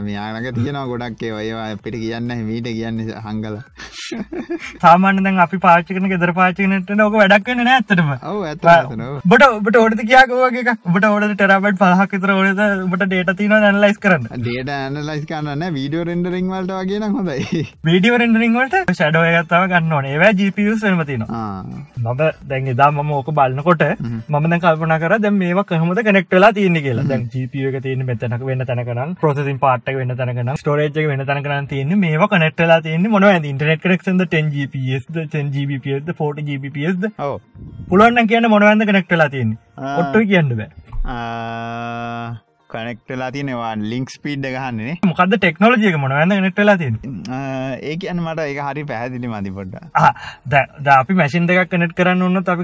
යාලක තියෙනවා ගොඩක් ඒවා. අපිට කියන්න මීට කියන්න හංගල සාමාන්‍ය දැන් අපි පාවිච්චි කරන ගෙදර පාවිච්චි කරන එක ඕක වැඩක් වෙන්නේ නැහැ ඇත්තටම. ඔව ඇත ඔබට ඔබට ඕනද කියාකෝගේ එක ඔබට ඕනද ටෙරබට් පහක් විතර ඕනද? ඔබට ඩේටා තියෙනවා ඇනලයිස් කරන්න? ඩේට ඇනලයිස් කරන්න වීඩියෝ රෙන්ඩරිං වලට වගේ නම් හොඳයි. වීඩියෝ රෙන්ඩරින් වලට ෂැඩෝ එකක් තමයි ගන්න ඕනේ. ඒවා GPUs වෙනම තියෙනවා. මම දැන් එදා මම ඕක බලනකොට. මම දැන් කල්පනා කරා දැන් මේවා කොහොමද කනෙක්ට් වෙලා තියෙන්නේ කියලා. දැන් GPU එක තියෙන්නේ මෙතනක වෙන තැනක නම් processing part එක වෙන තැනක නම් storage එක වෙන තැනක නම් තියෙන්නේ මේවා කනෙක්ට් වෙලා තියෙන්නේ connection ද 10 Gbps ද 10 Gbps ද 40 Gbps ද ඔව්. පුළුවන් නම් කියන්න මොනවද කනෙක්ට් වෙලා තියෙන්නේ. ආ. ඔට්ටුයි කියන්න බෑ. කනෙක්ටලා තියනවා ලිංක් ස්පීඩ් ගහන්නනේ මොකද්ද ටෙක්නොලොජි එක? මොනවද වෙලා තියෙන්නේ? ඒ කියන්න මට එක හරි පැහැදිලි දැන් දැන් අපි මැෂින් දෙකක් කනෙක්ට් කරන්න උනොත් අපි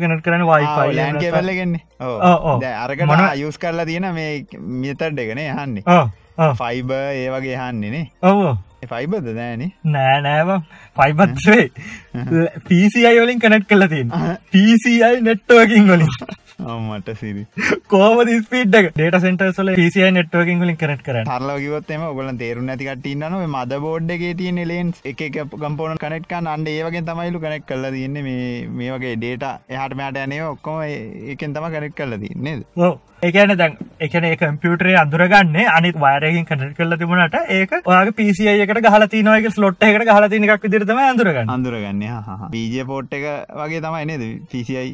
නැත්නම්- කෙවල්ලගෙන්නේ ඔව්, ඔව්. අරකට මොනව- යස් කරලා තියෙන මේ මිතඩ් එකනේ යහන්නේ ෆයිබ ඒ වගේ යහන්නෙනේ ඔව් ඔව් ෆයිබද දෑන නෑ? නෑම පයිබත්වේ පිසියි වලින් කනෙට් කල තින් පිසියි නෙට්වකින් වලින්. මට සිරි. කෝම ස්පීඩ් ඩේට සෙන්ටර්සල පිසියි නෙට්වකින් වලින් කනෙට් කරන්න? තරලගවත්තම ඔගල තේරු නැතිකටන්න මද බෝඩ් එක තියන ලේන්ස් එක ගම්පෝන කනෙට්ක අන්ඩ ඒවගේ තමයිලු කනෙක් කල්ල තියන්නේ මේ මේ වගේ ඩේට එහට මෑට යනය ඔක්කොම ඒකෙන් තම කනෙක් කල්ල තින්නේද ඒකන දැන් එකන කම්පියුටරේ අදුරගන්න අනිත් වයරකින් කනෙට් කල්ල තිබුණට ඒක ඔයාගේ පිසියි එකට ගහල තිනවක ස්ලොට් එකට ගහල තින එකක් විදිරතම අඳුරගන්න. අඳුරගන්න බීජ පෝට් එක වගේ තමයි නේද පිසියි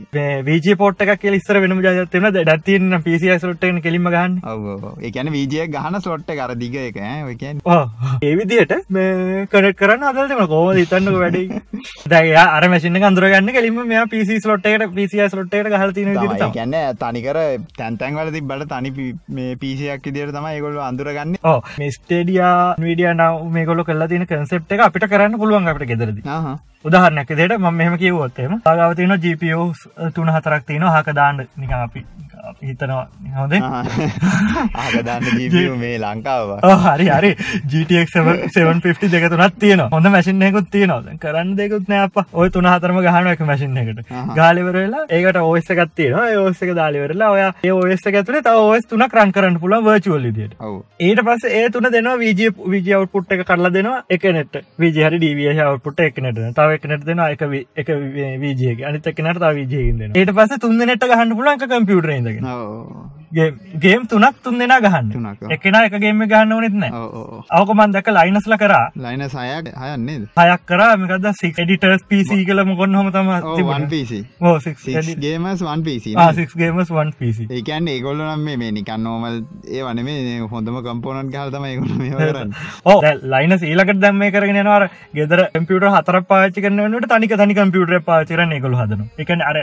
වීජ පොට් එක කෙ ඉස්සර වෙනම ජයත්වන දැත්තින්න පිසියි සලොට්ටන කෙලිම ගන්න ඒකැන වීජය ගහන ස්ලොට්ට කර දිග එක ඔකන් ඒ විදියට මේ කනෙට් කරන්න අදල්ටම කෝම ඉතන්නක වැඩි? දැය අර මැසින අඳුරගන්න කෙලිම මේ පිසි ස්ලොට්ට පිසියි ස්ලොට්ට ගහල තින කියන්න තනිකර තැන්තැන් තැන්වල තිබට තනි පිසියක් ඉදිර තම ඒගොල්ල අඳුරගන්න. ඕ මිස්ටේඩියා වීඩිය නව මේගොල කල්ලා තින කන්සෙප් එක අපිට කරන්න පුළුවන් අපට ගෙදරද. උදාහරනැක දෙට ම මෙම කිවොත්තේම ආගවතින ජිපෝ තුන හතරක් තියන හක දාන්න නික අපි හිතනවා. හොඳ? ආගදන්න මේ ලංකාව හරි හරි. GTX 750 දෙක තුනත් තියෙන හොඳ මැසිින්යකුත් තියනවා. කරන්න දෙකුත් නෑ අප ඔය තුන හතරම ගහන එක මැසින් එකට. ගාලිවරලා ඒකට ඕස්ස එකත් තියෙනවා. ඕස්ස එක දාලිවරලා ඔය ඒ ඔස්ස ඇතුලේ තව ඔස් තුන කරන් කරන්න පුළ වර්චුවල් දිට ඔවු. ඊට පස්ස ඒ තුන දෙනවා වීජ විජ අවට්පුට් එක කරලා දෙනවා එකනෙට විජහරි ඩිවිය අවට්පුට එකනට තව එකනට දෙෙන එක වී- එක වීජය අනිත එකනට තා විජයගන්න ඊට පස්ස තුන් දෙනට ගහන්න පුලන්ක කම්පියුටර ඉදගෙන ගේම් තුනක් තුන් දෙනා ගහන්න. එකන එකගේම ගහන්න ඕනෙත්න අවකමන් දැක ලයිනස්ල කරා. ලයින සයක් හයන්නේද හයක් කරා. මකද සික් එඩිටර්ස් පිසි කලම කොන්න හොම තම පිසි ගේමස් වන් පිසි ගේමස් වන් පිසි ඒකන් ඒගොල්ල නම් මේ නිකන් නෝමල් ඒ වන මේ හොඳම කම්පෝනට් ගහතම ඒගොල මේ කරන්න. ඕ ලයින සීලකට දැම්ම කරගෙන නවාර ගෙදර කම්පියුට හතර පාචි කරනට තනික තනි කම්පියුටර පාචරන ඒගොලු හදන එකන අර.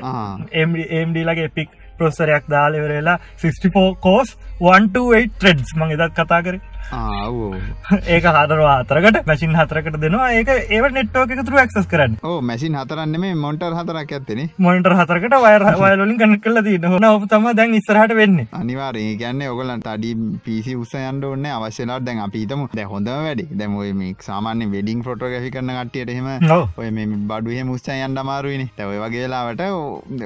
එම්ඩලගේ පික් ප්‍රොස්සරයක් දාලෙවරලා 64 කෝස් 128 ට්‍රෙඩ්ස් මං එදත් කතා කර ආවෝ ඒක හදරවා අතරකට මැසින් හතරකට දෙනවා. ඒක ඒව නෙට්ටෝක තුර ක්සස් කරන්න. ඕ මැසින් හතරන්න මේ මොන්ටර් හතරක් ඇත්තෙන මොනිටර් හතරකට වයර වයලොලින් කන කල දී හොන ඔප තම දැන් ඉස්සරහට වෙන්නේ. අනිවාරය ගැන්න ඔගලන්ට අඩි පිසි උසයන්ට ඔන්න අවශ්‍යලාට දැන් අපිතම දැ හොඳ වැඩි. දැම මේ සාමාන්‍ය වෙඩිං ෆොටෝග්‍රි කරන කටියට එහෙම. ඔය මේ බඩුව මුස්සයන් අමාරුවනි තැවයි වගේලාවට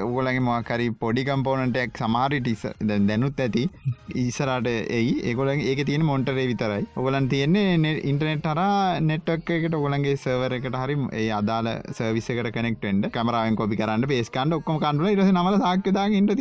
ඔගලගේ මොකරි පොඩි කම්පෝනටක් සමාරිටිස දැනුත් ඇති. ඊසරට එයි. ඒගොල ඒක තියෙන මොන්ටරේ විතරයි. ඔගලන් තියෙන්නේ ඉන්ටනෙට් හර නෙට්ක් එකට ඔගලන්ගේ සවර එකට හරි ඒ අදාල සර්විසකට කනෙක්ටෙන්ට කමරාවෙන් කොපි කරන්න පේස්කන්ඩ ඔක්කොම කන්ඩුල ඉරස නමල සාක්කදා ඉට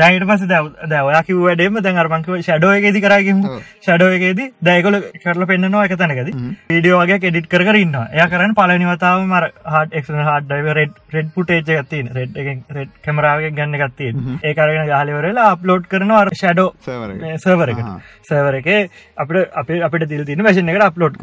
දැයිට පස දැ ඔයා කිව වැඩේම දැන් අරමංකව ෂඩෝ එකේදි කරගම. ෂඩෝ එකේදී දැයකොල කරල පෙන්න්නවා එක තැනකද. වීඩියෝ වගේ කෙඩිට් කරන්න එය කරන්න පලනිවතාව මර හට එක් හට රෙඩ් රෙඩ් පුටේජ ගත්තින රෙඩ් රෙඩ් කමරාවගේ ගන්න ගත්තේ ඒ කරගෙන ගහලිවරලා අප්ලෝඩ් කරනවා ෂඩෝ සවර එක ආහා. සර්වර එක අපට අපේ අපිට දිල් තින වශන එකට අප්ලෝඩ්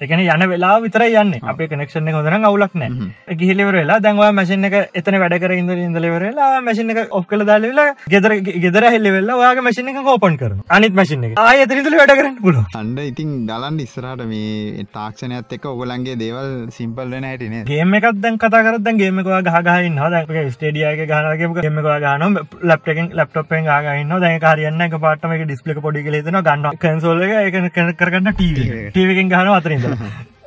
එකන යන වෙලා විතර යන්න. අපේ කනෙක්ෂණ හොඳන අවුලක් නෑ. ගිහිලිවර වෙලා දැන්වා මැසින එක එතන වැඩ කර ඉද ඉදලවරලා මැසින එක ඔෆ් කළ දාලවෙලා ගෙදර ගෙදර හෙල්ල වෙල්ලා වාගේ මැසින එක කෝපන් කරන අනිත් මැසින එක. ආය ඇතරිතුල වැඩ කරන්න පුල අන්ඩ ඉතින් ගලන් ඉස්සරට මේ තාක්ෂණයත් එක්ක ඔගලන්ගේ දේවල් සිම්පල් වෙන හැටිනේ ගේම එකක් දැන් කතා කරත් ගේමකවා ගහගන්න දැක ස්ටේඩියගේ ගහනගේ ගේමකවා ගන ලප්ටකින් ලප්ටපෙන් ගන්න දැන් කාරයන්න එක පාටම එක ඩිස්පලක පොඩි ලෙන ගන්න කන්සෝල්ල එක කරගන්න ටීවකින් ගහන අතරින්ද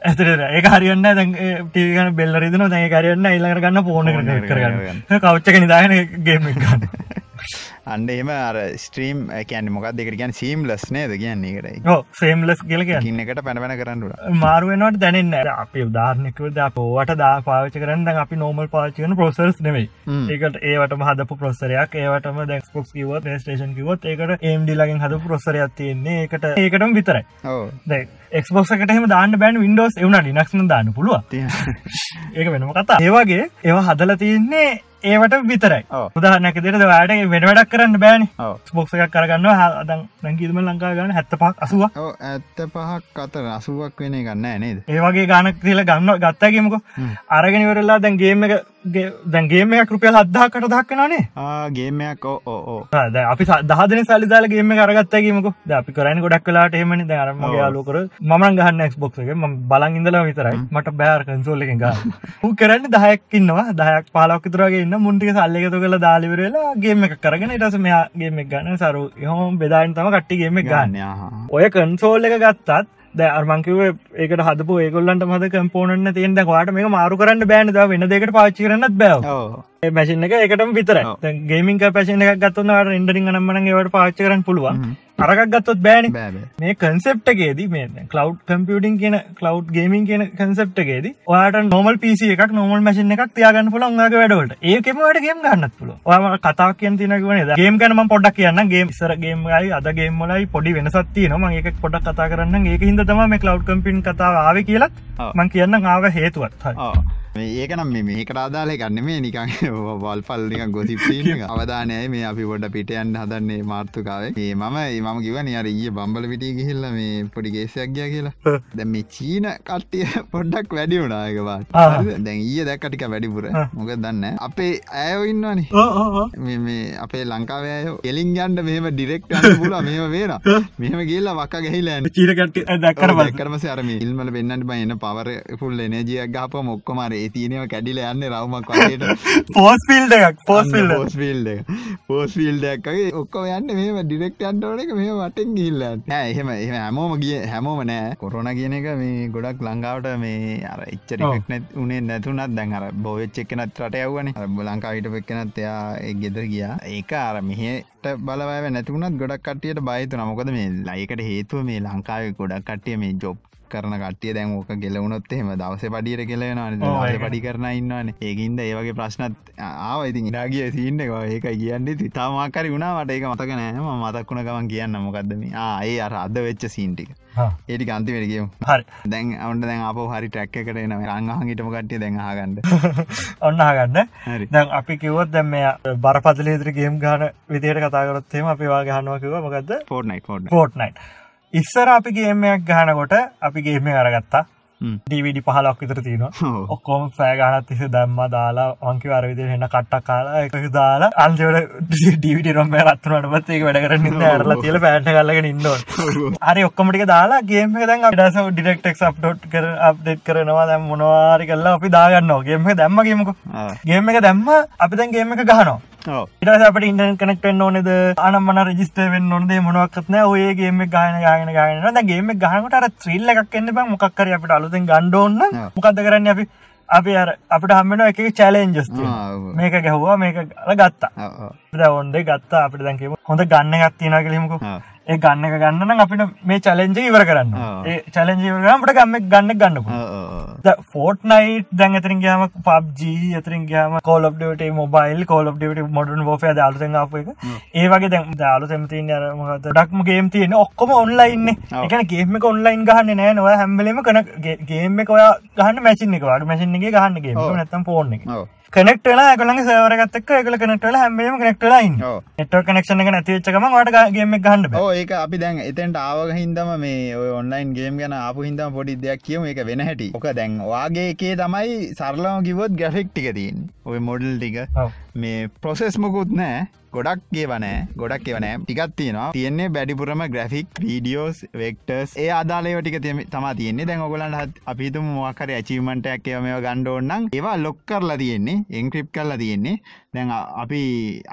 ඇතර ඒ හරියන්න දැන් ටීගන බෙල්ලරිදන දැන් කරන්න ඉල්ලර ගන්න පෝන කරගන්න. කවච්චක නිදාහන ගේම ගන්න අන්ඩ එම අර ස්ට්‍රීම් ඇකැන මොකක් දෙකට ගැන් සීම් ලස් නේද කියන්නේ කරයි සේම්ලස් කියලක ඉන්න එකට පැනපැන කරන්නට මාරුවෙනට දැනන්න අපි උදාාරනකව පෝවට දා පාච කරන්න අපි නෝමල් පාචිකන පොසර්ස් නෙමයි. ඒකට ඒවට හදපු ප්‍රොස්සරයක් ඒවටම දැක්ස්පොක්ස් කිව පේස්ටේෂන් කිවොත් ඒකට ඒම්ඩි ලගින් හද ප්‍රොසරයක් තියෙන්නේ. ඒකට ඒකටම විතරයි. ඕ එක්ස්පොක්සකටම දාන්න බෑන් වින්ඩෝස් එවුණ ලිනක්න දාන්න පුළුව ඒක වෙනම කතා ඒවගේ ඒවා හදල තියන්නේ ඒවට විතරයි. උදාහනැක දෙට වැඩ වෙන වැඩක් කරන්න බෑන ඔව්. ස්පොක්සක් කරගන්න හදන් රැකිීම ලංකා ගන්න හැත්ත පක් අසුව ඇත්ත පහක් අතර අසුවක් වෙන ගන්න නේද ඒවගේ ගානක් කියල ගන්න ගත්තගේමක හ්ම්. අරගෙනවරලා දැන් ගේම එක දැන්ගේම රුපියල් අදදාකට දක්කනනේ ගේමයක් ඕ ඕ ද අපි දහදන සල්ලිදාලගේම කරගත්තගේමක ද අපි කරන ගොඩක් කලාට එමනි දරමගේ යාලෝකර මම ගහන්න ක්බොක්ගේ ම බලන් ඉඳලා විතරයි. මට බෑර් කන්සෝල්ල එක හු කරන්න දහයක්කින්නවා දහයක් පාලක් විතරගේ ඉන්න මුන්ටික සල්ලෙකතු කළ දාලිවරලා ගේම එක කරගෙන ඉටස මෙයාගේම ගන්න. සරු යහෝම් බෙදායින් තම කට්ටිගේම ගන්න. ඔය කන්සෝල් එක ගත්තත් ද අර්මංකිව ඒකට හදපු ඒගොල්ලන්ට මද කම්පෝනන්න තියන්ට වාට මේ මාරු කරන්න බෑන. ද වෙන දෙකට පාච්චි කරන්නත් බැව මැසින් එක එකටම විතර. ගේමින් පැසින එක ගත්වන්නට ඉන්ඩරින් නම්මන ඒවට පාච්ච කරන්න පුළුවන් හ්ම්. අරකක් ගත්තොත් බෑන. මේ කන්සෙප්ටගේද මේ කලව් කම්පියටින් කියන කලව් ගේමින් කියන කන්සෙප්ටගේද ඔයාට නොමල් පිසි එකක් නොමල් මසින එකක් තියාගන්න පුල ගේ වැඩවලට. ඒකෙමට ගේම් ගන්නත් පුල ඔයාම කතා කිය තිනකවන ගේම් ගැනම පොඩක් කියන්න ගේම් සර ගේම්ගයි අද ගේම්මලයි පොඩි වෙනසත්ති න ම ඒක පොඩක් කතා කරන්න ඒක හිද තම මේ කලව් කම්පින් කතාව ආව කියලත්. මං කියන්න ආව හේතුවත් හරි. ඒකනම් මේකට අදාල ගන්න මේ නිකන් වල්පල් නික ගොසිප අවධානය මේ අපි ගොඩ පිටයන්න හදන්නේ මාර්ථකාවේ ඒ මම මම කිව නිර ඒ බම්බල පිටිය ගිහිල්ල මේ පොඩි ගේසයක් ගිය කියලා. දැ මේ චීන කට්ටිය පොඩ්ඩක් වැඩි වුණනායකවා දැන් ඊය දැක්කටික වැඩිපුර. මොක දන්න අපේ ඇයෝ ඉන්නවානේ. මේ අපේ ලංකාවය එලින් ගන්ඩ මෙම ඩිරෙක්ට පුල මෙම වේන මෙහම ගේල්ලා වක්ක ගහිලන්න චීරකට දැක්කර කරම සරම ඉල්මල පෙන්න්නට බයින්න පවර පුල් එනජියක් ගාප මොක්කොමර ඒ තියනව කැඩිල යන්න රවමක් වට පෝස් පිල් එකක් පෝස් පෝස් ෆිල්ඩ පෝස් ෆිල්ඩක්ගේ ඔක්කො යන්න මේ ඩිරෙක්ට අන්ටෝන එක මේ වටෙන් ගිල්ල එහෙම එහම හැමෝම ගිය හැමෝම නෑ. කොරන කියන එක මේ ගොඩක් ලංකාවට මේ අර එච්චරක් නැත් උනේ නැතුනත් දැන් අර බෝවෙච් එක්කනත් රට යව්වන. ලංකාවිට පෙක්කනත් එයා ගෙදර ගියා. ඒක අර මෙහට බලව නැතිවුණත් ගොඩක් කටියට බයිතු නමොකද මේ ලයිකට හේතුව මේ ලංකාව ගොඩක් කට්ටිය මේ ජොබ් කරන කටිය දැන් ඕක ගෙලවුණොත් එහෙම දවස පඩියට කෙලෙන පඩි කරන ඉන්නවන. ඒකින්ද ඒවගේ ප්‍රශ්නත් ආව. ඉතින් ඉඩාගිය සින්න ඒක කියන්න. තාමාකරි වුණාට ඒක මතක නෑම මතක්ුණ ගමන් කියන්න මොකක්දම ඒ අර අද වෙච්ච සීන්ටික ඒටි කියමු. හරි. දැන් අවන්ට දැන් අප හරි ටැක්ක කරන රංහහිටම කට්ටිය දැන් හගන්න ඔන්න හගන්න හරි. දැන් අපි කිවොත් දැම් මේ බරපතලේතර ගේම් ගාන විදියට කතාකරොත්තේම අපි වාගේ හනුවකිව මොකක්ද ෆෝර්නයි් ෆෝඩ් ෆෝට්නයි් ඉස්සර අපි ගේමයක් ගහනකොට අපි ගේම අරගත්තා. ඩවිඩි පහලක් විතර තියෙනවා. ඔක්කොම පෑගනත් තිස දම්ම දාලා අංකි වරවිදි එන්න කට්ටක් කාලා එක දාලා අන්තිවට ඩවිඩි රොම රත්වනට පත් ඒක වැඩ කරන්න ඇරල තිල පෑට කල්ලගෙන ඉන්නවා හරි ඔක්කොමටික දාලා ගේම දැන් ඩස ඩිරෙක්ටෙක් අප්ඩෝට් කර අප්ඩේට් කරනවා දැම් මොනවාරි කල්ලා අපි දාගන්නවා. ගේම දැම්ම ගේමක ගේම එක දැම්ම අපි දැන් ගේම එක ගහනවා ඉට අපට ඉන්ටන කනෙක්ටෙන් ඕනෙද? අනම්මන රජිස්ට වෙන් නොදේ මොනවක්ත්න ඔයගේම ගාන ගාන ගාන ගේම ගහනට අර ත්‍රීල්ල එකක් එන්න බ මොක්කර අපට අලුතෙන් ගණ්ඩෝන්න මොකක්ද කරන්න අපි? අපි අර අපට හම්මෙන එක චලෙන්ජස් මේක ගැහවා මේක අල ගත්තා. ඔොන්ඩේ ගත්තා. අපට දැකීම හොඳ ගන්න ගත්තින කලිමකු ඒ ගන්න එක ගන්න අපිට මේ චලෙන්ජ ඉවර කරන්න ඒ චලෙන්ජ ඉවරට ගම්ම ගන්න ගන්නපු ෆෝට් නයිට් දැන් ඇතරින් ගයාම පබ්ජී ඇතරින් ගයාම කෝල් ඔ්ඩට මොබයිල් කෝල් ඔ්ඩට මොඩන් ෝපය දාලුතෙන් අප එක. ඒ වගේ දැම් දාලු තැමති ඩක්ම ගේම් තියෙන ඔක්කොම ඔන්ලයින්න එකන ගේම ඔන්ලයින් ගහන්න නෑ. නොව හැම්බලීම කන ගේම එක ඔයා ගහන්න මැසින් එක වාඩ මැසින්ගේ ගහන්නගේ නැතම් ෆෝන් එක කනෙක්ටලා ගලන් සවරගත්තක් එකල කනෙක්ටල හැමේම කනෙක්ටලයින් එට කනෙක්ෂන එක නැතිවෙච්චකම වට ගේම ගන්න ඒක අපි දැන් එතැන්ට ආවග හින්දම මේ ඔන්ලයින් ගේම් ගැන ආපු හින්දම පොඩි දෙයක් කියම. එක වෙන හැටි. ඕක දැන් වාගේ එකේ තමයි සරලම කිවොත් ග්‍රෆික් ටික තින් ඔය මොඩල් ටික. මේ ප්‍රොසෙස් මොකුත් නෑ ගොඩක් ඒවනෑ ගොඩක් එවනෑ ටිකත් තියෙනවා. තියන්නේ බැඩිපුරම ග්‍රෆික් වීඩියෝස් වෙක්ටර්ස් ඒ අදාලයෝ ටික තම තියන්නේ. දැන් ඔගලන්ට අපිතුම මොකර ඇචීමටයක් එව මේ ගණ්ඩෝන්නම් ඒවා ලොක් කරලා තියෙන්නේ එංක්‍රිප් කරලා තියෙන්නේ. දැන් අපි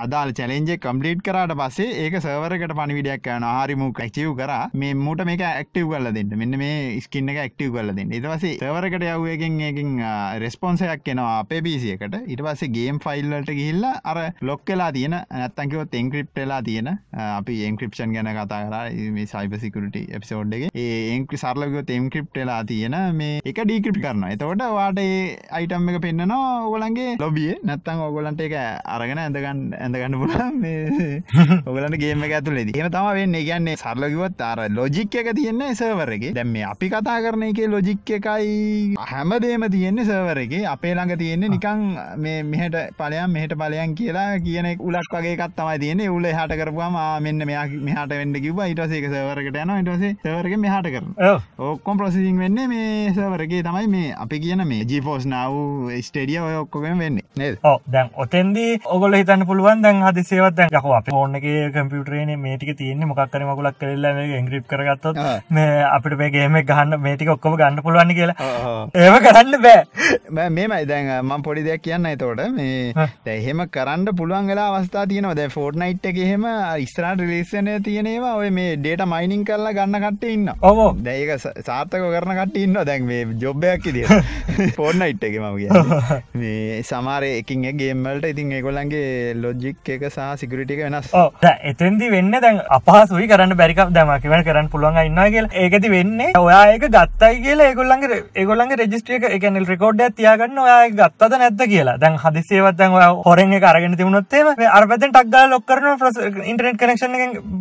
අදාල් චලෙන්ජ කම්පලිට් කරට පස්සේ ඒක සවරකට පනිවිඩයක් යන ආරිමු ක්‍රක්චිව් කර. මේ මුට මේක ඇක්ටව කල දෙන්න. මෙන්න මේ ස්කින්න එක ඇක්ටව කල දෙන්න. ඉටවසේ සවරකට යව්වකින් ඒකින් රෙස්පොන්සයක් කෙනවා අපේ පිසියකට ඉට පස්සේ ගේම් ෆයිල්ලට ගිහිල්ලා අර ලොක් කලා තියෙන නැත්තංකව එංක්‍රිප්ටලා තියෙන අපි එංක්‍රපෂන් ගැන කතා කර. මේ සයිපසිකට එපිසෝඩ් එක. ඒංක්‍රි සරලකව එංක්‍රප්ටලා තියෙන මේ එක ඩීක්‍රප් කරන එතකොට වාට අයිටම් එක පෙන්න්නනවා ඔගලන්ගේ ලොබිය නැත්තං ඔගොලන්ට එක අරගෙන ඇඳගන්න ඇඳගන්න පුළ ඔගලන්න ගේම එක ඇතුලේ ඒම තම වෙන්න. කියන්නේ සරලකිවත් අර ලොජික් එක තියෙන්නේ සවරගේ දැම් මේ අපි කතා කරන එක ලොජික් එකයි හැමදේම තියෙන්නේ සවර එක. අපේ ළඟ තියෙන්නේ නිකං මේ මෙහට පලයන් මෙහට පලයන් කියලා කියන උලක් වගේ තමයි තියෙන උල හට කරපුවාම මෙන්න මෙයා මෙහට වෙන්න කිව ඉටසේක සවරකට යන ඉටසේ සවරක මෙහට කරන ඔක්කොම් ප්‍රසිසිං වෙන්න මේ සවරගේ තමයි මේ අපි කියන මේ ජීපෝස් නාව ස්ටේඩිය ඔය ඔක්කොම වෙන්න. නේද? දැන් ඔතෙන්දී ඔගොල හිතන්න පුළුවන් දැන් හදි සේවත් දැන් යකෝ අප ඕන්න එක කම්පියුටරේන මේටික තියන්නේ. මොක්කර මකුලක් කරල්ල මේ ඉංග්‍රිප් කරගත්තොත් මේ අපිට මේ ගේම ගහන්න මේටික ඔක්කොම ගන්න පුළුවන් කියලා. ඒම කරන්න බෑ. මේමයි දැන් මම් පොඩි දෙයක් කියන්න එතෝට මේ දැහෙම කරන්න පුළුවන් වෙලා අවස්ථා තියනව. දැ ෆෝට් නයිට් එක එහෙම ස්ත්‍රාට රිලේෂනය තියෙනවා ඔය මේ ඩේට මයිනිං කරලා ගන්න කට්ට ඉන්න ඔවෝ දැක සාර්ථක කරන කට ඉන්න දැන් මේ ජොබ්බයක් දිය ෆෝර්න් නයිට් එක මම කිය මේ සමාරය එකින් ගේම්මල්ට ඉතින් ඒගොල්ලන්ගේ ලොජික් එක සහ සිකරිටික වෙනස්. එතන්දි වෙන්න දැන් අපහසුයි කරන්න බැරිකක් දැමකිවන කරන්න පුළුවන් ඉන්න කියල. ඒකති වෙන්නේ ඔයා ඒක ගත්තයි කියලා ඒගොල්ලන්ගේ ඒගොල්ලන්ගේ රෙජිස්ටිය එකනල් රෙකෝඩ් තියාගන්න ඔයා ගත්තද නැත්ත කියලා. දැන් හදිසේවත් දැන් හොරෙන් අරගෙන තිබුණොත්තේ අරපතෙන් ටක්ගල ලොක්කරන ඉන්ටනෙට් කනෙක්ෂන්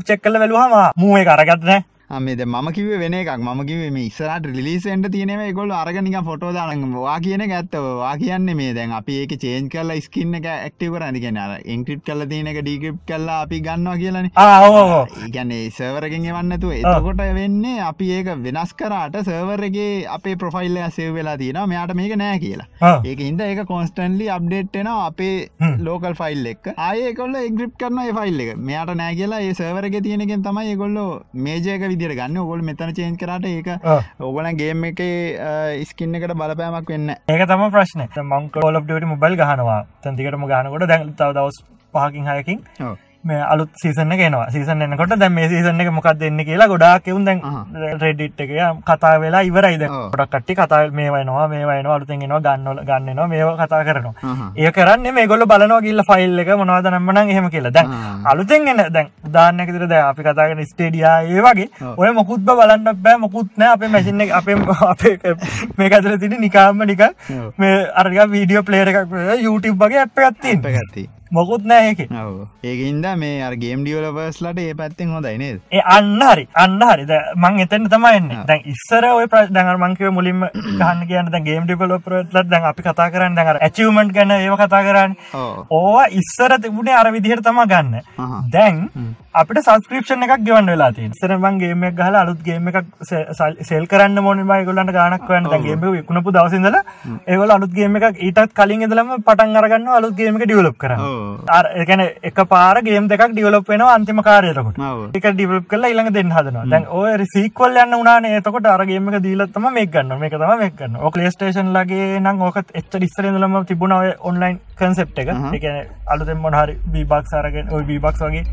චෙක්කල වැලුවම මූේ කරගත්න මේද මම කිව වෙන එකක්. ම කිව මේ ඉස්සරට රිලිසෙන්ට තියනව ගොල් අරගනික ෆොටෝ දාන වා කියන ඇත්තව කියන්න මේ දැන් අපි ඒක චේන් කරලා ස්කින්න එක ඇක්ටව රනිගෙන ඉංක්‍රිප් කල තියනක ඩිගප් කල්ලා අපි ගන්නවා කියලන. ආෝ ඒගැන්නේ සර්වරගෙන් එවන්නතු එතකොට වෙන්නේ අපි ඒක වෙනස් කරාට සර්වරගේ අපේ ප්‍රොෆයිල්ල සේව වෙලා තියෙන මෙයාට මේක නෑ කියලා. ඒක හින්ද ඒක කොන්ස්ටන්ලි අප්ඩේට්න අපේ. ලෝකල් ෆයිල් එක් ආයකොල්ල එග්‍රිප් කරන ෆයිල් එක. මෙයාට නෑ කියලා ඒ සර්වරගේ තියෙනකෙන් තමයි ගොල්ලො මේජයක විදිර ගන්න. ඔගොල් මෙතන චේන් කරට ඒක ඔගලන් ගේම් එක ස්කින්න එකට බලපෑමක් වෙන්න ඒක තම ප්‍රශ්න. මංක ොල ට මොබයිල් ගහනවා. තැතිකටම ගනකොට දැන් තව දවස් පහකින් හයකින් අලුත් සීසන ගෙනවා සීසන් එන්නකොට දැ මේ සීසන එක මොකක් දෙන්න කියලා ගොඩා කෙවුන් දැන්. රෙඩිට් එක කතා වෙලා ඉවරයිද ඔව්. ොඩක් කට්ටි කතා මේ වයනවා මේ වයනවා අලුතෙන්ගෙනවා ගන්නල ගන්නවා මේ කතා කරනවා. ඒ කරන්න මේ ගොල බලනවා ගිල්ල ෆයිල් එක මොනවද නම්මන එහෙම කියලා දැන්. අලුතෙන් එන්න දැන් උදාන්නකතර දැ අපි කතාගෙන ස්ටේඩියා ඒ වගේ. ඔය මොකුත්බ බලන්න බෑ මොකුත්නෑ අපේ මැසින්න අපේ අපේ මේ අතර තින නිකාම්ම නික ඔව්. මේ අරග වීඩියෝ පලේර එකක් YouTube වගේ අප ඇත්තින් පැගත්ති මොකුත් නෑ ඒක. ඒකන්ද මේ අර්ගේම් ඩියවලපර්ස්ලට ඒ පැත්තෙන් හොඳයි නේද? ඒ අන්න හරි අන්න හරි. ද මං එතන තමයින්න. දැන් ඉස්සර ඔය ප්‍ර දැන් මංකව මුලින්ම ගහන්න කියන්න ගේම් ඩිවලොපර්ට්ලත් දැන් අපි කතා කරන්න දැන් අර ඇචීව්මන්ට් ගැන ඒව කතා කරන්න. ඕවා ඉස්සර තිබුණේ අර විදිහට තම ගන්න. දැන්. අපිට සස්ක්‍රපෂන් එකක් ගෙවන් වෙලා සරමන් ගේම එක ගහලා අලුත් ගේම එකක් සෙල් කරන්න මොන බයිගොලන්ට ගානක් වන්න. ගේම විකුණපු දවසිදල ඒවල අලුත් ගේම එකක් ඊටත් කලින් ඉදලම පටන් අරගන්න අලුත් ගේම එක ඩියවලප් කරන්න එකන එක පාර ගේම් දෙකක් ඩියවලප් වෙන අන්තිම කාරයතකොට ඔව්. එක ඩිවලප් කල ඉළඟ දෙන්න හදනවා. දැන් ඔය රිසික්වල් යන්න උනාන එතකොට අරගේම එක දීලත්තම මේ ගන්න මේ තම මේ ගන්න ඕක ලේස්ටේෂන් ලගේ නම් ඕකත් එච්ච ඉස්සරලම තිබුණ ඔය ඔන්ලයින් කන්සෙප් එක. අහහ. එකන අලුතෙන් මොනහරි බීබක් සරගෙන ඔය බීබක් වගේ.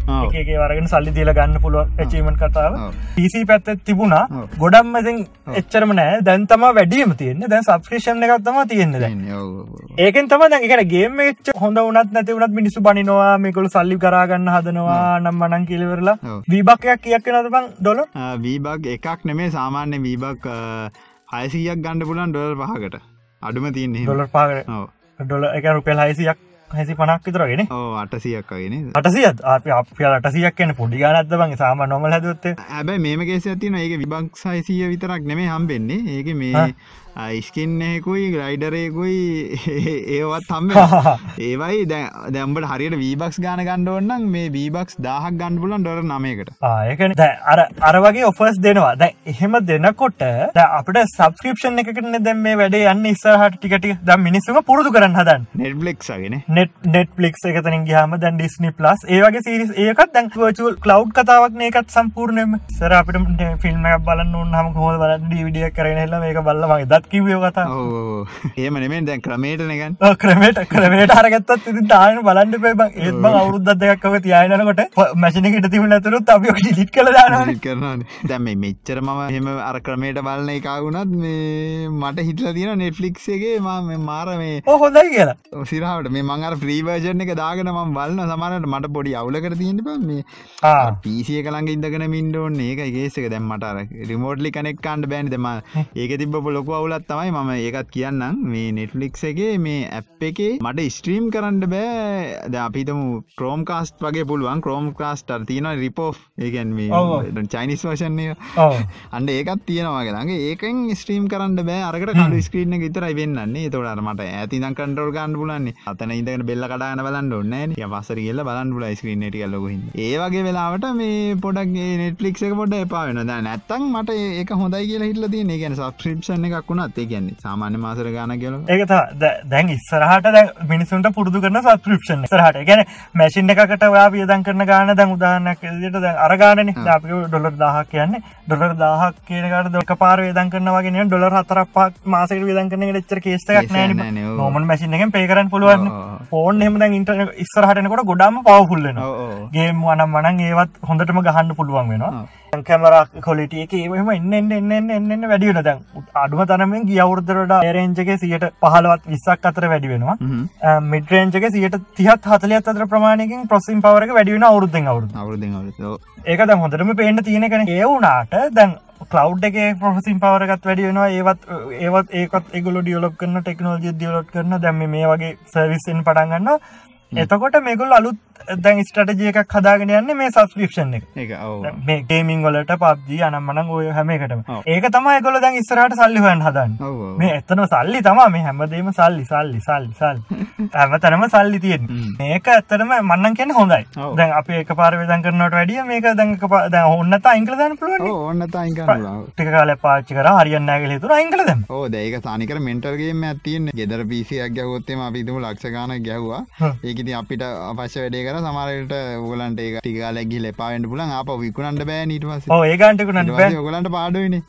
එකේ වරගෙන සල්ලි දීල ගන්න පුළුව ඇචීමන් කතාව. පිසි පැත්ත තිබුණා. ගොඩම් ඉතින් එච්චරම නෑ. දැන් තම වැඩියම තියෙන්නේ. දැන් සබස්ක්‍රේෂන් එකක් තම තියෙන්නේ ඔව්. ඒකෙන් තම දැන් ඒකට ගේම් එච්ච හොඳ වුණත් නැති වුණත් මිනිස්සු බනිනවා මේගොල්ලෝ සල්ලි කරාගන්න හදනවා නම් මනන් ඔව්. වීබක්යක් කීයක් ඩොලර්? ආ, වීබක් එකක් නෙමේ සාමාන්‍ය වීබක් හයසීයක් ගණඩ පුලන් ඩොල් පහකට. අඩුම තියන්නේ ඩොලර් පාකට ඕ ඩොල එක රුපෙල් හයිසියක් හැසි පනක් විතරගෙන ඕ අටසියක් වගෙන අටසියත් අප අප අටසියක් කියන පොඩි ගනත්ද බං? සාම නොමල හදත්තේ ඇබැයි මේම කේස ඇතින ඒක විබක් සයිසිය විතරක් නෙමේ හම්බෙන්නේ. ඒක මේ ආ. ඉස්කින්නයකුයි ග්‍රයිඩරයකුයි ඒවත් හම්බ ඒවයි දැම්බට හරියට වීබක්ස් ගාන ගණ්ඩුවන්නම් මේ වීබක්ස් දාහක් ගණඩ පුලන් ඩොර නමයකට ආයකන අර අර වගේ ඔෆර්ස් දෙනවා. දැ එහෙම දෙනකොට අපට සබස්ක්‍රපෂන් එකකටන දැම් මේ වැඩේ යන්න ඉස්සහට ටිකටි ද මිනිස්සුම පුරුදු කරන්න හදන් නෙට්බලෙක්ගෙන නෙට් නෙට් පලික් එකතන ගහම දැන් ඩිස්නි ප්ලස් ඒවගේ සිරිස් ඒකත් දැන් වචල් කලව් කතාවක් ඒකත් සම්පූර්ණයම සර අපිට ෆිල්ම් බලන්න හම හෝ බල ඩවිඩිය කරනල මේක බල්ලමගේ දත් කිවෝ කතා ඕ ඒම නෙමෙන් දැන් ක්‍රමේට නැගන් ක්‍රමට ක්‍රමට අරගත්තත් ඉති තාන බලන්න පේබ ඒත් බ අවුරුද්ද දෙයක්කව තියනකොට මැසිනකට තිබුණ ඇතුරුත් අපි ලිට් කළ දාන කරන දැම මෙච්චර මම හෙම අර ක්‍රමේට බලන එකගුණත් මේ මට හිටල තියෙන නෙට්ලික්ගේ ම මාර මේ හොඳයි කියලා. සිරහට මේ මංගර ප්‍රීවර්ජන එක දාගෙන ම බලන්න සමානට මට පොඩි අවුලකට තියෙන බ මේ පිසිය කළඟ ඉදගෙන මින්ඩෝන් ඒක ඒසක දැම්මට රිමෝට්ලි කනෙක්කාන්ඩ බෑන්. දෙම ඒක තිබ ලොක අවුලත් තමයි මම ඒකත් කියන්නම්. මේ නෙට්ලික්ස් එකේ මේ ඇප් එකේ මට ස්ට්‍රීම් කරන්න බෑ. අපිතම ක්‍රෝම් කාස්ට් වගේ පුළුවන්. ක්‍රෝම් කාස්ටර් තියෙන රිපෝ් ඒකැන් ඔව්. චයිනිස් වශන්නේ ඔව. අන්ඩ ඒකත් තියෙනවාගේගේ ඒකෙන් ස්ට්‍රීම් කරන්න බෑ. අරකට කඩු ස්ක්‍රීන විතර වෙන්නන්නේ. තොට මට ඇතින කටරල් ගන්න පුලන්නේ අතන ඉදකට බෙල්ල කඩාන බලන්න ඔන්න පසර කියල බලන්න පුල ස්ක්‍රීනට කල්ලොහ ඒවගේ වෙලාවට මේ පොඩක්ගේ නෙට්ලික් එක පොඩ එපා වෙන ද නැත්තන් මට ඒක හොඳයි කියලා හිටල තිය ගැන සබස්ක්‍රපෂන් එකක් වුණත් ඒ කියන්නේ සාමාන්‍ය මාසර ගාන කියල ඒක දැන් ඉස්සරහට දැ මිනිසුන්ට පුරදු කරන සස්ක්‍රපෂන් සරහට ගැන මැසින් එකකට වා වියදන් කරන ගාන දැන් උදාහන්නක් ට දැන් අරගානන අප ඩොලර් දාහක් කියන්නේ. ඩොලර් දාහක් කියනකට දොක පාර වේදන් කරනවාගෙන ඩොලර් හතරක් මාසක විදන් කරන ච්චර කේස්ටක් කේස් නෑන. නොමන් මැසින් එක පේකරන්න පුළුවන්. ෆෝන් එම දැන් ඉන්ට ඉස්සරහටනකොට ගොඩාම පවෆුල්ලන ඕ ගේම් වනම් වනන් ඒවත් හොඳටම ගහන්න පුළුවන් වෙනවා කැමරක් කොලිටිය එක ඒම එන්න එන්න එන්න එන්න වැඩියන දැන් අඩුම තරමින් ගියවුරදරට ඒරෙන්ජක සියට පහලවත් විස්සක් අතර වැඩි වෙනවා. මිටරේන්ජක සියට තිහත් හතලියත් අතර ප්‍රමාණයකින් ප්‍රසිම් පවරක වැඩිවෙන අවුරුදු අවුරුදු ඒක දැන් හොඳටම පේන්න තියෙන කෙන ඒ වුණාට දැන් කලව් එක ප්‍රසිම් පවරගත් වැඩි වෙනවා. ඒවත් ඒවත් ඒකත් ඒගොල ඩියලොප් කරන ටෙක්නෝජි දියලොට් කරන දැම මේ වගේ සර්විස්සෙන් පටන්ගන්න එතකොට මේගොල් අලුත් දැන් ස්ටටජිය එකක් හදාගෙන යන්න මේ සස්ක්‍රපෂන් එක. මේ ගේමින් වලට පබ්ජී අනම්මන ඔය හැම එකටම. ඒක තමයි ගොල දැන් ඉස්සරහට සල්ලි හොයන් හදන්න. මේ එතන සල්ලි තමා මේ හැමදේම සල්ලි සල්ලි සල්ලි සල්ලි. හැම තැනම සල්ලි තියෙන. මේක ඇත්තරම මන්නන් කියන හොඳයි. දැන් අපි එක පාර වෙදන් කරනට වැඩිය මේක දැන් එක පා- දැන් ඔන්නත අංකල දාන්න පුළුවන් ඔව් ඕන්න තයින් කරනවා ටික කාලයක් පාවිච්චි කරා හරියන්නේ නැහැ කියලා හිතුණා අයින් කළා දැන් ඕ ඒක සානිකර මෙන්ටල් ගේම ඇතින්න ගෙදර පිසියක් ගැහොත්තේම අපිතුම ලක්ෂ ගාන ගැහවා. ඒකති අපිට අපශ්‍ය වැඩේ කර සමරට ඔගලන්ට ඒ ටිකාලක් ගිල පාවෙන්ට පුලන් අප විකුණන්ට බෑ නීට පස ඔව් ඒ ගාන්ට කුණන්න බෑ. ඔගලන්ට පාඩුවනේ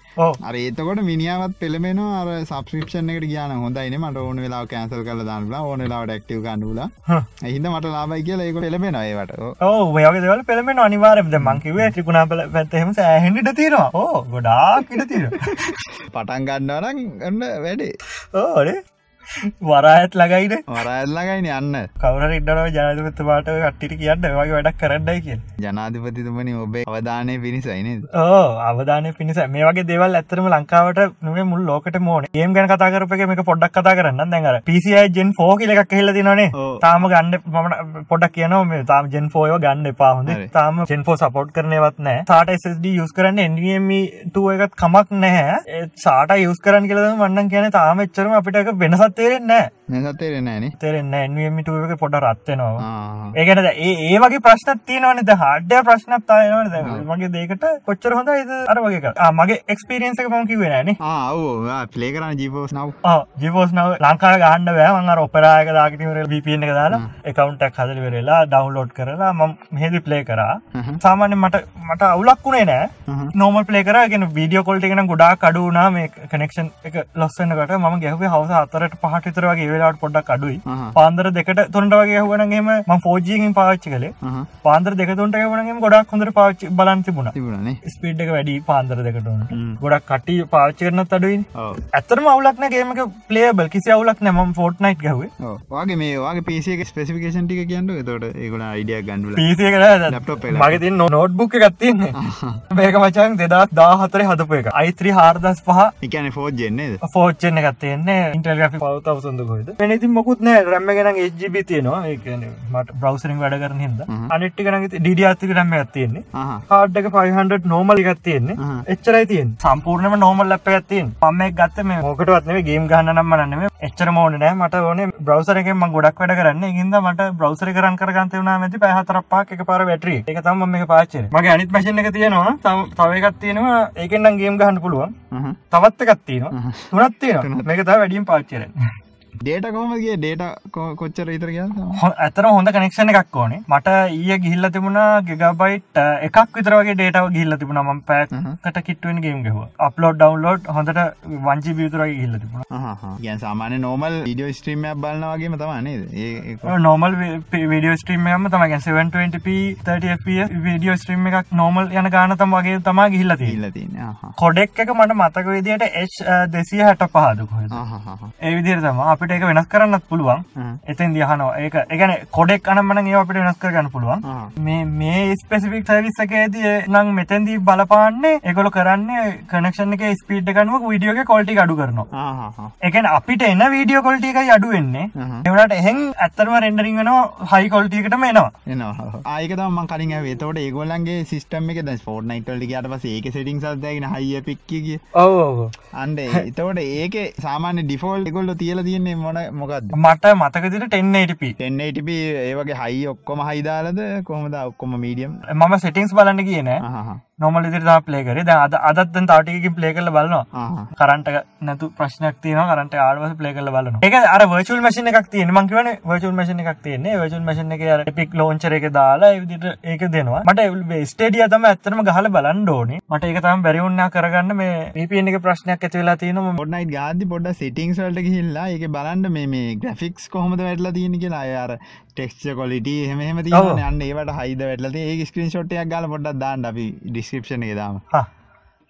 අර ඒතකොට මිනිියාවත් පෙළමෙන අර සබස්ක්‍රපෂන් එකට කියන හොඳයින මට ඕන වෙලා කෑන්සල් කල දාන්නලා ඕන ලාට ක්ටව කන්නුලා හ්ම්. හිද මට ලාබයි කියලා ඒක පෙළමෙන ඒවට. ඔයගේ දේවල් පෙළමෙන අනිවාර්යයෙන්ම. දැන් මං කිව්වේ ත්‍රිකුණා පෙළ පැත්ත එහෙම සෑහෙන්න ඉඩ තියෙනවා. ඕ ගොඩාක් ඉඩ තියෙනවා. පටන් ගන්නවනම් ගන්න වැඩේ. ඕ නේ වරායත් ළඟයිනේ වරඇල්ලගයින යන්න කවුරු ජනාධිපතිතුමාට ඔය කට්ටියට කියන්න වගේ වැඩක් කරන්නයි කියලා ජනාධිපතිතුමනි ඔබේ අවධානය පිණිසයිනද ඕ අවධානය පිණිස මේ වගේ දේවල් ඇත්තටම ලංකාවට නෙමෙයි මුළු ලෝකෙටම ඕනේ. ගේම් ගැන කතා කරපු එක මේක පොඩ්ඩක් කතා කරන්න. දැන් අර PCI Gen 4 කියලා එකක් ඇහිලා තියෙනවනේ. ඔව්. තාම ගන්න මම පොඩ්ඩක් කියනවා මේ තාම 4 ඒවා ගන්න. හරි. තාම Gen 4 support කරන ඒවත් නැහැ. SATA SSD use කරන්න 2 එකත් කමක් නැහැ. ඒ SATA use කරන්න කියලා තමයි මම නම් කියන්නේ තාම එච්චරම අපිට ඒක වෙනසක් තේරෙන්නේ නෑනේ. තේරෙන්නේ නැහැ. NVMe 2 එක පොඩ්ඩක් රත් වෙනවා. ආ. ඒ වගේ ප්‍රශ්නක් තියෙනවනේ. දැන් හાર્ඩ්වෙයාර් ප්‍රශ්නක් තියෙනවනේ දැන් මගේ දෙයකට කොච්චර හොඳයිද අර වගේ මගේ එක්ස්පීරියන්ස් එක මම කිව්වේ නෑනේ. ආව පලේ කරන ජීපෝස් නව් ආ GeForce Now ලංකාවේ ගහන්න බෑ. මම අර ඔපෙරා එක දාගෙන ඉවරලා VPN එක දාලා account එකක් හදලා ඉවරලා download කරලා මම මෙහෙදි play කරා. සාමාන්‍යයෙන් මට මට අවුලක් වුණේ නෑ. normal play කරා. ඒ කියන්නේ video quality එක නම් ගොඩාක් අඩු වුණා. මේ connection එක loss වෙනකොට මම ගැහුවේ හවස 4ට 5ට විතර වගේ ඒ වෙලාවට පොඩ්ඩක් අඩුයි. පාන්දර දෙකට තුනට වගේ ගැහුවා නම් එහෙම මම 4G එකකින් පාවිච්චි කළේ. පාන්දර දෙක තුනට ගැහුවා නම් එහෙම ගොඩාක් හොඳට පාවිච්චි බලන්න තිබුණා. තිබුණනේ ස්පීඩ් එක වැඩි පාන්දර දෙකට උනට. ගොඩක් කට්ටිය පාවිච්චි කරනත් අඩුයිනේ. ඔව. ඇත්තටම අවුලක් නෑ ගේම එක ප්ලේබල් කිසි අවුලක් නෑ මම ෆෝර්ට්නයිට් ගැහුවේ වගේ මේ වගේ පිසික ස්පෙසිිකේෂන් ටික කියන්න එතොට ඒගුණ අයිඩිය ගන්ඩුල PC එක දැන්. Laptop එක. මගේ තියෙන නෝට්බුක් එකක් තියෙන්නේ. මේක මචං 2014 හදපු එක. i3 405 එකන ෆෝජ් ජෙන්නේද ෆෝර්චන් එකක් තියෙන්නේ. ඉන්ටෙල් ග්‍රැෆික් 5000 කොහෙද වෙන ඉතින් මොකුත් නෑ එක නම් 8GB තියෙනවා. මට බ්‍රවුසරින් වැඩ කරන හින්දා. හ්ම්. අනිත් ටික නම් ඉතින් DDR3 RAM එකක් තියෙන්නේ. ආහා. කාඩ් එක 500 normal එකක් තියෙන්නේ. එච්චරයි තියෙන්නේ. සම්පූර්ණයෙන්ම normal ලැප් එකක් තියෙන්නේ. මම මේක ගත්තේ මේ මොකටවත් නෙවෙයි ගේම් ගහන්න නම් මම නෙවෙයි එච්චරම ඕනේ නෑ මට ඕනේ බ්‍රවුසර් එකෙන් මම ගොඩක් වැඩ කරන්නේ. ඒකින්ද මට බ්‍රවුසර් එක රන් කරගන්න තියුණා මැදි පැය හතරක් පහක් එකපාර බැටරි ඒක තමයි මම මේක පාවිච්චි කරේ මගේ අනිත් මැෂින් එක තියෙනවා. තව තව එකක් තියෙනවා. ඒකෙන් නම් ගේම් ගහන්න පුළුවන්. හ්ම්. තවත් එකක් තියෙනවා. අහහ. ඩේට කොමගේ ඩේට කොච්චර ඉතර කිය හො- ඇත්තටම හොඳ කනෙක්ෂන් එකක් ඕනේ. මට ඊයේ ගිහිල්ලා තිබුණා ගිගබයිට් එකක් විතර වගේ ඩේටාව ගිහිල්ලා තිබුණා. මම පැයකට කිට්ටු වෙන ගේම් ගැහුවා අප්ලෝඩ් ඩවුන්ලෝඩ් හොඳට 1GB විතර වගේ ගිහිල්ලා තිබුණා. ගැන් සාමාන නෝමල් ඩියෝ ස්ට්‍රීමයක් බලන්න වගේම තමනේද නෝමල් වීඩියෝ ස්ට්‍රීම් එකම තමයි. කියන්නේ 720p 30fps වීඩියෝ ස්ට්‍රීම් එකක් නෝමල් යන ගාන තම වගේ තමයි ගිහිල්ලා තියෙන්නේ. ඉල්ලතින්න කොඩෙක් එක මට මතක විදියට H265ද කොහෙද ඒ විදිහට තමයි අපිට ඒක වෙනස් කරන්නත් පුළුවන්. එතෙන් දිහනවා ඒක ඒ කියන්නේ කොඩෙක් අනම්මනම් ඒවා අපිට වෙනස් කරගන්න පුළුවන්. මේ මේ ස්පෙසිෆික් සර්විස් එකේදී නම් මෙතෙන්දී බලපාන්නේ ඒගොල්ලෝ කරන්නේ කනෙක්ෂන් එකේ ස්පීඩ් එක අනුව වීඩියෝ එකේ ක්වොලිටි එක අඩු කරනවා. ඒ කියන්නේ අපිට එන වීඩියෝ ක්වොලිටි එකයි අඩු වෙන්නේ. ඒ වුණාට එහෙන් ඇත්තටම රෙන්ඩරින් වෙනවා හයි ක්වොලිටි එකටම එනවා. එනවා ආයක තම කලින් ඇවේ තෝට ඒගොල්ලන්ගේ සිස්ටම් එක දැ ෆෝර්් නයිටල් ට පස ඒක සිටිං සදගෙන හයිය පික්කිය ඔව් ඔව්. අන්ඩ එතවට ඒක සාමාන්‍ය ඩිෆෝල් එකොල්ල තියල තියන්නේ මොන මොකක්ද මට මතක විදිහට 1080p. එන්නටප ඒවගේ හයි ඔක්කොම හයිදාලද කොහොමද? ඔක්කොම මීඩියම් මම සෙටින්ස් බලන්න ගියේ නෑ. නොමල් විදිහට තමයි ප්ලේ කරේ. දැන් අද අදත් දැන් තව ටිකකින් ප්ලේ කරලා බලනවා. කරන්ට එක නැතු ප්‍රශ්නයක් තියෙනවා කරන්ට ආඩවස ප්ලේ කරලා බලනවා. ඒක අර වර්චුවල් මැෂින් එකක් තියෙන්නේ. මං කියවනේ වර්චුවල් මැෂින් එකක් තියෙන්නේ. වර්චුවල් මැෂින් එකේ අර එපික් ලොන්චර් එක දාලා ඒ විදිහට ඒක දෙනවා. මට ස්ටේඩියා තමයි ඇත්තටම ගහලා බලන්න ඕනේ. මට ඒක තමයි බැරි වුණා කරගන්න මේ VPN එකේ ප්‍රශ්නයක් ඇති වෙලා තියෙනවා. පොඩ්නයිට ගාදි පොඩ සිටිං සල්ට හිල්ලා එක බලන්න මේ ග්‍රෆික්ස් කොහොමද වැටලා තියෙන කියලා අයාර ටෙක්ස්ච කොලිට හෙම තියන අන්න ඒවට හයිද වැටලද ඒ ස්ක්‍රීන් ෂොට්ටයක් ගල පොඩ්ඩක් දාන්න අපි ඩිස්ක්‍රපෂන එක දාම. හා.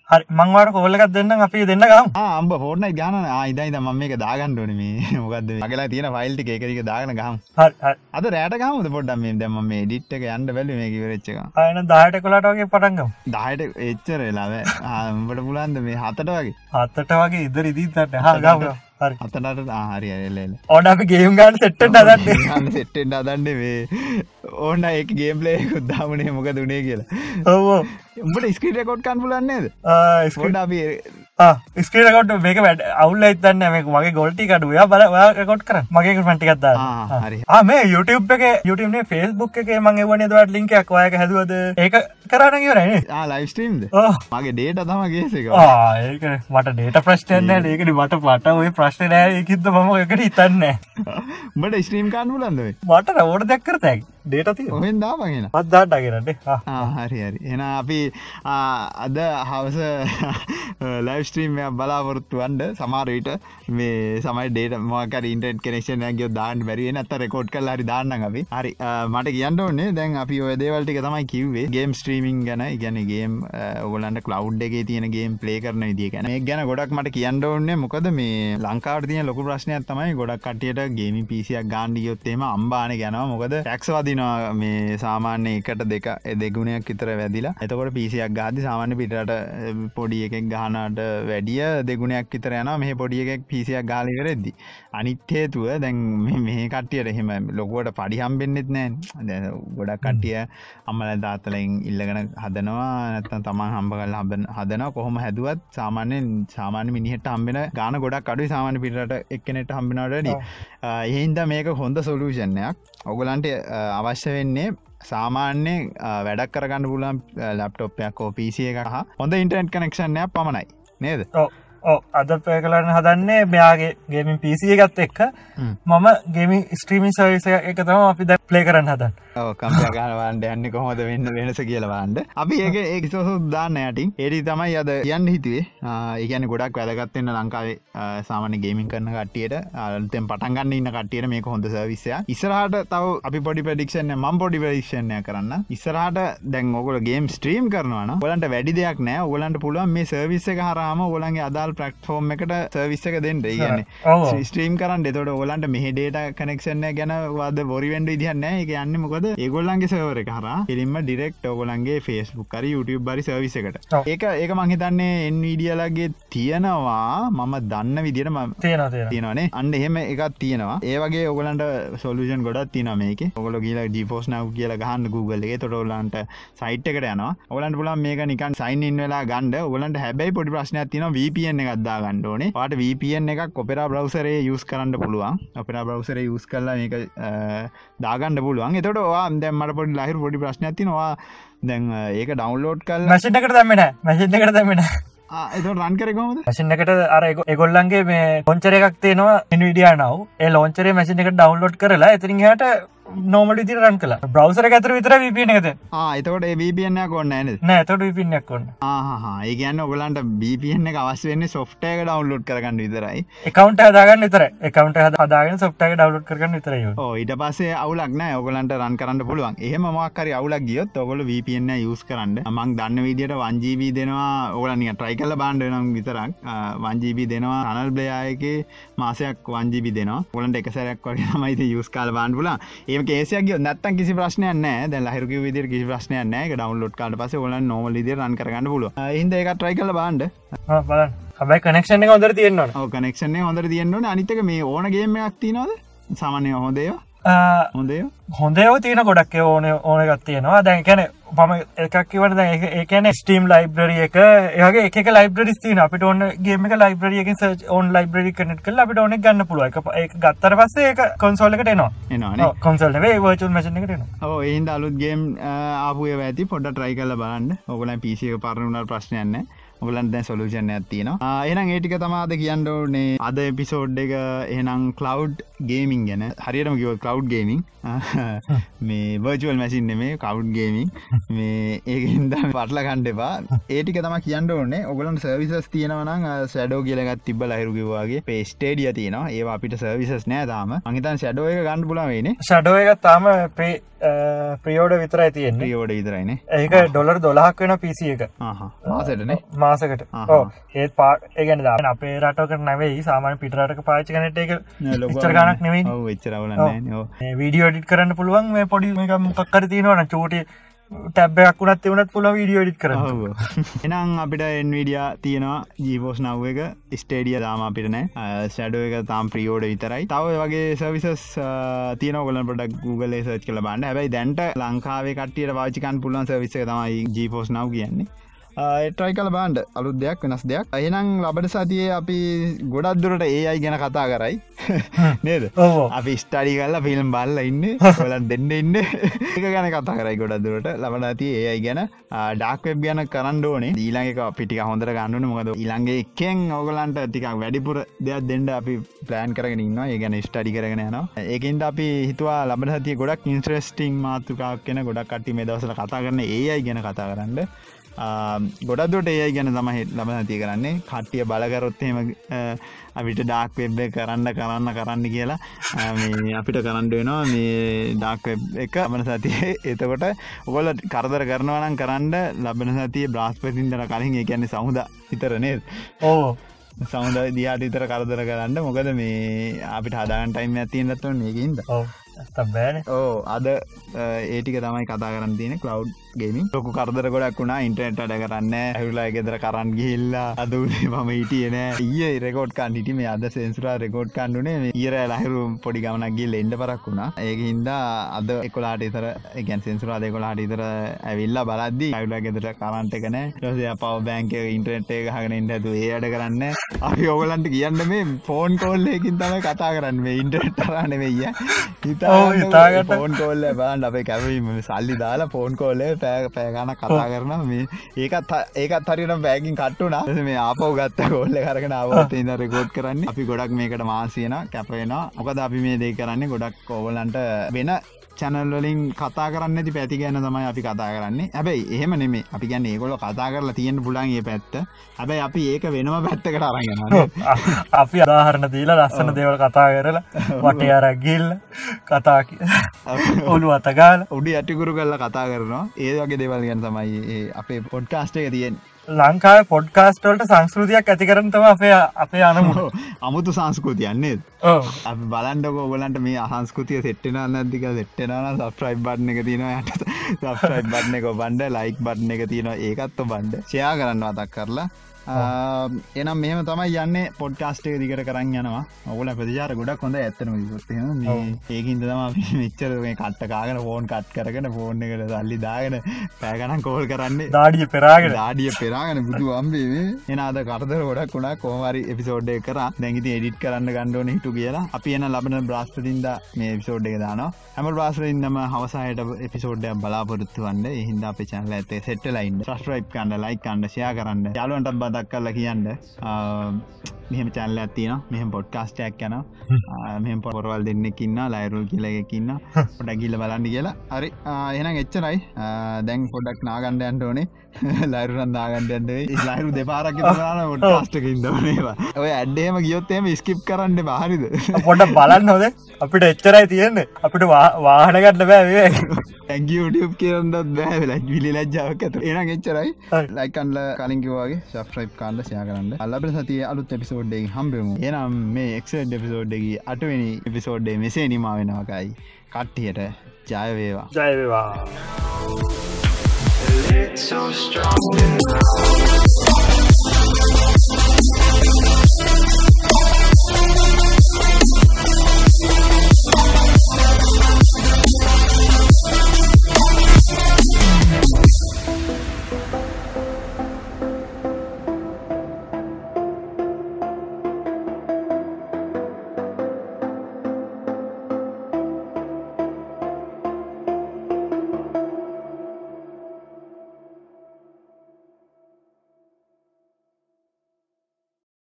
හරි. මං වාට කෝල් එකක් දෙන්නම්. අපි දෙන්න ගමු. ආම්බ ෆෝර්නයි ගාන ආයිදයි ම මේක දාගන්නඩන මේ. මොකද මගලා තියෙන ෆයිල්ටි එකක දාගන ගම් හරි. අද රෑට ගමුද පොඩ්ඩම් දැම මේ ඩිට් එක යන්න බැලි මේ කිවරච්චක ආයෙන 10ට 11ට වගේ පටන් ගමු. දහයට එච්චර වෙලාව ආම්බට පුලන්ද මේ හතට වගේ? හතට වගේ ඉදිරි ඉදිරියට. හා ගමු. හරි අතනට ආහරි ඇල්ල ඕන අපි ගේම් ගන්න සෙට්ට දන්න සෙට්ටෙන්ට අදන්න මේ. ඕන්න ඒ ගේම්ලේ කුද්දාමනේ මොක දුනේ කියලා. ඔවෝ උඹට ස්ක්‍රීට කොට් කන් පුලන්නේද අපි ස්ක්‍රීනකොට මේක වැඩ අවුල්ල එතන්න මේක මගේ ගොල්ටි කඩුව බල කොට කර. මගේ පටිකත්ද. මේ YouTube එක YouTube ෆස්බුක් එක මගේ වන දවට ලින්කයක් ඔයක හැදුවද? ඒක කරන්න කියවරන ලයිස්ට්‍රීම්ද මගේ ඩේට තම ගේසක ඒක මට ඩේට ප්‍රශ්නයන්න ඒකට මට පට ඔය ප්‍රශ්න නෑ ඒකිද මම එකට හිතන්න. උඹට ස්ට්‍රීම් කාන් පුලන්දේ මට රවෝට දැක්කර තැක් ඩේට තිය ඔහෙන් දාමගෙන පත්දාටගෙනට හරි හරි. එන අපි අද හවස ලයිස්ට්‍රීම් බලාපොරොත්තු වන්ඩ සමාරයට මේ සමයි ඩේට මකර ඉන්ටරට කෙනෙක්ෂන ගෝ දාන්න බැරි නත රෙකෝඩ් කල් හරි දාන්න අපි. හරි මට කියන්න ඕන්නේ දැන් අපි ඔය දේවල්ටික තමයි කිව්වේ. ගේම් ස්ට්‍රීමින් ගැන. ඉගැන ගේම් ඔගලන්ට කලව් එක තියෙන ගේම් ප්ලේ කරන විදිිය ගැන. ගැන ගොඩක් මට කියන්න ඕන්නේ මොකද මේ ලංකාවට තිය ලොකු ප්‍රශ්නයක් තමයි ගොඩක් කටියට ගේමි පිසියක් ගාන්ඩියොත්තේම අම්බාන ගැනවා මොකද ටැක්ස්වාදිනවා මේ සාමාන්‍ය එකට දෙක දෙගුණයක් විතර වැදිලා. එතකොට පිසියක් ගාදි සාමාන්‍ය පිටට පොඩි එකෙක් ගහනට වැඩිය දෙගුණයක් විතර යන මේ පොඩි එකක් පිසියක් ගාලි කරෙද්දි අනිත් හේතුව දැන් මේ- කට්ටියට එහෙම ලොකුවට පඩිහම්බෙන්න්නෙත් නෑ. ගොඩක් කට්ටිය අම්මල දාතලයින් ඉල්ලගෙන හදනවා. නැත්තන් තමන් හම්බ කල් හබ හදන කොහොම හැදුවත් සාමාන්‍යෙන් සාමාන්‍ය මිනිහට හම්බෙන ගාන ගොඩක් අඩු සාමාන්‍ය පිටට එක්කනෙට හම්බිනටඩ එහින්ද මේක හොඳ සොලූෂණයක් ඔගලන්ට අවශ්‍ය වෙන්නේ සාමාන්‍ය වැඩක් කරගන්න පුලන් ලප්ටොප්යක් කෝපීසිය එක හා හොඳ ඉන්ටර්නෙට් කනෙක්ෂන්යක් පමණයි. නේද? අද පය කලන්න හදන්නේ මෙයාගේ ගේමින් පිසිය ගත් එක්ක. මම ගෙමි ස්ට්‍රීමි සවිස එක තම අපි ද ප්ලේ කරන්න හදන් කම්පයගනවන්ඩ යන්න කොහොද වෙන්න වෙනස කියලවන්ඩ අපි ඒක ඒක සොසු දාන්න යටින්. ඒඩි තමයි අද යන්න හිතුවේ. ඒගැන ගොඩක් වැදගත්වෙන්න ලංකාවේ ආ, සාමාන්‍ය ගේමින් කරන කටියට අතෙන් පටන්ගන්න ඉන්න කටියට මේක හොඳ සවිසය ඉස්සරහට තව අපි පොඩි පඩික්ෂන ම පොඩි පඩික්ෂණය කරන්න. ඉස්සරහට දැන් ඔගල ගේම් ස්ට්‍රීම් කරනවන ඔලන්ට වැඩි දෙයක් නෑ. ඔලන්ට පුළුවන් මේ සර්විස්ස එක හරම ඔලන්ගේ අදාල් ප්‍රක්ෆෝර්ම් එකට සර්විස්ස එක දෙන්න. ඒගන්නේ. ස්ට්‍රීම් කරන්න. එතොට ඔලන්ට මෙහ ඩේට කනෙක්ෂන්න ගැන වද බොරිවෙන්ඩ ඉදිහන්න එක යන්න මොකද ඒගොල්ලන්ගේ සවර හර එලින්ම ඩිරෙක්් ඔගොලන්ගේ ෆේස්බුක් කර YouTube බරි සවිස එකට. ඔව්. ඒක ඒක මහිතන්නේ එන් වීඩියලගේ තියෙනවා. මම දන්න විදිර ම තියෙන තියෙන තියෙනනේ අන්න එහෙම එකක් තියෙනවා. ඒවගේ ඔගලන්ට සොලූෂන් ගොඩත් තින මේක. ඔගල කියලා ජිපෝස් නව කියලා ගහන්න Google එක. තොටොලන්ට සයිට් එකට යන ඔලන්ට පුලන් මේක නිකන් සයින් ඉන් වෙලා ගන්ඩ ඔලන්ට හැබැයි පොඩි ප්‍රශ්නයක් තින VPN එකක්දා ගණ්ඩෝනේ පාට VPN එකක් කොපෙරා බ්‍රවසරේ යස් කරන්න පුළුවන්. අපෙන බ්‍රවසරේ යස් කරලා මේක දාගන්න පුළුවන්. එතොට වා දැම් මට පොඩි ලහිර පොඩි ප්‍රශ්නයක් තිනවා දැන් ඒක ඩවන්ලෝඩ් කල් මැසින් එකට දැමෙන එත රන් කරකොමද මැසින් එකට අර එගො- එගොල්ලන්ගේ මේ කොංචර එකක් තියෙනවා ඉන්විඩිය නව ලෝංචරේ මැසින් එක ඩවන්ලෝඩ් කරලා එතිරින් නෝමල ඉතිර රන් කලා බ්‍රවසර ඇතර විතර විපින එකද? එතකොට එක කොන්න නෑ තොට විපින්නක් කොන්න ආහා ඒගන්න ඔගලන්ට බපන එක අවස් වෙන්න සොෆ්ටයක ඩවන්ලෝඩ් කරගන්න විතරයි. එකකවන්ට හදාගන්න තර එකකවන්ට හදාගෙන සොප්ටක ඩවලෝඩ් කරන්න විතරය ඕ ඊට පසේ අවුලක් නෑ ඔගලන්ට රන් කරන්න පුළුවන්. එහෙම මක්කරි අවුලක් ගියොත් ඔගොල VPN යස් කරන්න. මං දන්න විදිට වන්ජීබී දෙනවා. ඔගලනිය ට්‍රයි කල බාන්ඩ නම් විතරක්. වන්ජීබී දෙනවා. අනල් බ්ලයායක මාසයක් වන්ජීබි දෙනවා. ගොලන්ට එකසරයක් වගේ මයිති යස් කාල බාන්ඩුලා ඒ කේසයක් නැත්තන් කිසි ප්‍රශ්නය නෑ දැ ලහිරක විදිර කිසි ප්‍රශ්නය නෑ ඩවන්ලෝඩ් කාට පස ඔල නොමල් ද රන් කරන්න පුල හිද එක ට්‍රයි කල බාන්ඩ හැබයි කනෙක්ෂණ එක හොදර තියෙන්නවා කනෙක්ෂන්නේ හොඳර තියන්නන අනිතක මේ ඕනගේමයක් තිනවද සාමාන්‍ය හොදේවා හොඳේ හොඳයෝ තියෙන ගොඩක් ඕන ඕන එකක් තියෙනවා. දැන් කැන පම එකක් කිවට දැ ඒකන ස්ටීම් ලයිබ්‍රරිය එක ඒගේ එක ලයිබ්‍රරි තින අපිට ඔන්න ගේම ලයිබ්‍රියක ඔන් ලයිබ්‍රරි කනෙට කල අපිට ඕනෙක් ගන්න පුළුව එක ගත්තර පස්සේ එක කොන්සෝල්ලකට එනවා. කොන්සල් වේ වචුන් මචන කරන ඕ එහින්ද අලුත්ගේම් ආපුය ඇති පොඩ ට්‍රයි කල බලන්න. ඔගලන් පිසික පරණුනට ප්‍රශ්නයන්න ඔගලන් දැන් සොලූෂන් ඇතින එනම් ඒටික තමාද කියන්න ඕනේ. අද එපිසෝඩ් එක එහෙනම් කලව් ගේමින් ගැන. හරියටම කිව කලව් ගේමින් මේ වර්චුවල් මැසින් නෙමේ කවු් ගේමින් මේ ඒකද පටල කණ්ඩපා ඒටික තම කියන්න ඕනේ. ඔගලන් සර්විසස් තියෙනවනම් සැඩෝ කියලගත් තිබ ලහිරුකිවගේ පේස්ටේඩිය තියෙනවා. ඒ අපිට සර්විසස් නෑ තාම. අහිතන් සැඩෝ එක ගන්න පුලාවේනේ ෂඩෝ එක තාම ප්‍රේ ප්‍රියෝඩ විතරයි තියෙන්නේ. ප්‍රියෝඩ විතරයිනේ ඒක ඩොලර් දොලාහක් වෙන පිසි එක. මාසටනේ මාසකට ඒත් පාට ඒගන දාන අපේ රටක නැවෙයි සාමාන පිටරටක පාචි කනට එක ඉච්චර ගණක් නෙවෙයි. ඔව එච්චරවලන්න වීඩියෝ ඩිට කරන්න පුළුවන් මේ පොඩි එක මොකක්කර තියෙනවන චෝටි ටැබ්බයක් වුණත් තිවුණත් පුළ වීඩියෝ ඩිත් කර එනම් අපිට එන්විඩිය තියෙනවා ජීපෝස් නව් එක. ස්ටේඩිය දාම අපිටනෑ සැඩුව එක තාම් ප්‍රියෝඩ විතරයි. තව වගේ සවිසස් තියන ගොල පොඩක් Google සච් කළ බන්න හැබයි දැන්ට ලංකාවේ කටියට වාචිකන් පුලන් සවිස තමයි ජීපෝස් නව් කියන්නේ එට්‍රයි කල බාන්ඩ අලුත් දෙයක් වෙනස් දෙයක්. අයනම් ලබට සතියේ අපි ගොඩක් දුරට ඒ අයි ගැන කතා කරයි. නේද? අපි ස්ටඩි කල්ල ෆිල්ම් බල්ල ඉන්න කොලන් දෙන්න ඉන්න. එක ගැන කතා කරයි ගොඩක් දුරට. ලබන ඇති ඒ අයි ගැන. ඩක්වෙබ් ගැන කරන්න ඕනේ. ඊළඟක පිටික හොඳර ගන්නන මොකද ඉළන්ගේ එකෙන් ඔගලන්ට ටිකක් වැඩිපුර දෙයක් දෙන්නට අපි ප්ලෑන් කරගෙන ඉන්න ඒ ගැන ස්ටඩි කරගෙන යන ඒකන්ට අපි හිතුවා ලබට සතිය ගොඩක් ඉන්ත්‍රස්ටිං මාතුකාක් කෙන ගොඩක් කටි මේ දවසල කතා කරන්න ඒ අයි ගැන කතා කරන්න ගොඩක්දුට ඒ ගැන තමයි ලබ නැති කරන්නේ. කට්ටිය බලකරොත්තේම අපිට ඩාක් වෙබ් කරන්න කරන්න කරන්න කියලා. අපිට කරන්න වෙනවා මේ ඩාක් එක අමන සතිය. එතකොට ඔගොල කරදර කරනවනම් කරන්න ලබන සතිය බ්‍රාස්පතින්දර කලින් ඒ කියන්නේ සමුද ඉතරනේ ඕ සමුද දියාට ඉතර කරදර කරන්න. මොකද මේ අපිට හදාගන් ටයිම් ඇතියෙන් දත්ව මේකින්ද බෑන. ඕ අද ඒටික තමයි කතා කරන්න තියෙන කලව් ගේමින් ලොකු කරදර ගොඩක් වුණා. ඉන්ටනෙට් අඩ කරන්න ඇහුලා ගෙදර කරන්න ගිහිල්ලා. අදනේ මම හිටියන ඒ රෙකෝඩ් කන්ඩිට මේ අද සෙන්සුරා රෙකෝඩ් කන්ඩුනේ ඊර ලහිරු පොඩි ගමනක් ගිල් එන්ඩ පරක් වුණා. ඒක හින්දා අද එකොලාට ඉතර එකන් සෙන්සුරා දෙකොලාට ඉතර ඇවිල්ලා බලද්දි ඇවිලා ගෙදර කරන්ට එකන රසය පව බෑන්ක ඉන්ටනෙට් එක හගෙන ඉට ඇතු ඒ අඩ කරන්න අපි ඔගලන්ට කියන්න මේ ෆෝන් කෝල්ලයකින් තම කතා කරන්න. මේ ඉන්ටනෙට් තරන්න වෙయ్య හිතාගට ෆෝන් කෝල්ල බාන් අපේ කැවීම සල්ලි දාලා ෆෝන් කෝල්ලේ පෑ පෑගන කතා කරන මේ ඒකත් ඒකත් හරින බෑගින් කට්ටුනා. මේ ආපව ගත්ත කොල්ල කරගෙන අවත ඉද රෙකෝඩ් කරන්න. අපි ගොඩක් මේකට මාසියන කැපේෙන මොකද අපි මේ දේ කරන්නේ ගොඩක් කෝවලන්ට වෙන චැනල්වලින් කතා කරන්න ඇති පැති ගැන තමයි අපි කතා කරන්නේ. හැබැයි එහෙම නෙමේ අපි ගැන්න ඒගොල කතා කරලා තියෙන පුලන්ගේ පැත්ත. හැබැයි අපි ඒක වෙනම පැත්තකට අරගෙන අපි අදාහරණ දීලා ලස්සන දේවල් කතා කරලා වට අරගිල්ල කතා ඔලු අතගාල උඩි ඇටිකුරු කල්ල කතා කරනවා. ඒ වගේ දේවල් ගැන තමයි අපේ පොඩ්කාස්ට් තියෙන් ලංකාව පොඩ්කාස්ටවලට සංස්කෘතියක් ඇති කරනතම අපේ අපේ අනමු අමුතු සංස්කෘතියන්නේ බලන්ඩක ඔගලන්ට මේ අහන්ස්කෘතිය සෙට්ටෙන නැතික සෙට්ටෙනන සස්්‍රයි් බඩ්න එක තියෙනවා යට. සස්්‍රයි් බඩ්න එක බන්ඩ ලයික් බඩ්න එක තියෙනවා. ඒකත්ව බන්ඩ ෂයා කරන්න අතක් කරලා එනම් මෙහම තමයි යන්න පොඩ්කාස්ටේ දිකට කරන්න යනවා. ඔගල ප්‍රතිචාර ගොඩක් හොඳ ඇත්තන ඒකින්ද තම මෙච්චර මේ කට්ටකාගෙන ෆෝන් කට් කරගෙන ෆෝන් එකට සල්ලි දාගෙන පෑගනම් කෝල් කරන්නේ. දාඩිය පෙරාගෙන. දාඩිය පෙරාගෙන බුදු අම්බේ එන අද කරදර ගොඩක් වුණා. කෝමරි එපිසෝඩ්ඩය කර. දැගති එඩිට් කරන්න ගණ්ඩෝන හිටු කියලා. අපි එන ලබන බ්‍රස්පතින්ද මේ එපිසෝඩ් එක දාන හැම බ්‍රස්ලින්දම හවසායට එපිසෝඩ්ඩය බලාපොරත්තු වන්න. එහින්ද අප චනල ඇතේ සෙට්ලයින් ්‍රයිප් කන්න ලයි කන්න ෂයා කරන්න. යාලුවන්ට බදක් කරලා කියන්න. මෙහම චැල්ල ඇතින මෙහම පොඩ්කාස්ටයක් යන මෙහම පොරවල් දෙන්නෙකින්න ලයිරුල් කියලයකින්න පොඩ ගිල්ල බලන්න කියලා. හරි. එනම් එච්චරයි. දැන් පොඩක් නාගණ්ඩයන්ට ඕනේ ලයිරුරන් දාගන්ටන්ට ලයිරු දෙපාරක් දාන ොට්කාස්ටක ඉදවනේවා ඔය ඇඩ්ඩේම ගියොත්තේම ස්කිප් කරන්න බාරිද පොඩ බලන්න හොද. අපිට එච්චරයි තියෙන්නේ. අපිට වාහනගන්න බෑ ඇගියටප් කියරන්නත් බෑ වෙලා. ලජ්ජාවක් ඇත එන එච්චරයි. ලයිකන්ල කලින්කිවගේ ශප්‍රයිප් කාල්ල සයා කරන්න අල්ලබ සතිය අලුත් එපිසෝඩ්ඩෙන් හම්බෙමු එනම් මේ එක්සඩ් එපිසෝඩ්ඩගේ අටවෙනි එපිසෝඩ්ඩේ මෙසේ නිමා වෙනවාකයි කට්ටියට ජයවේවා ජයවේවා It's so strong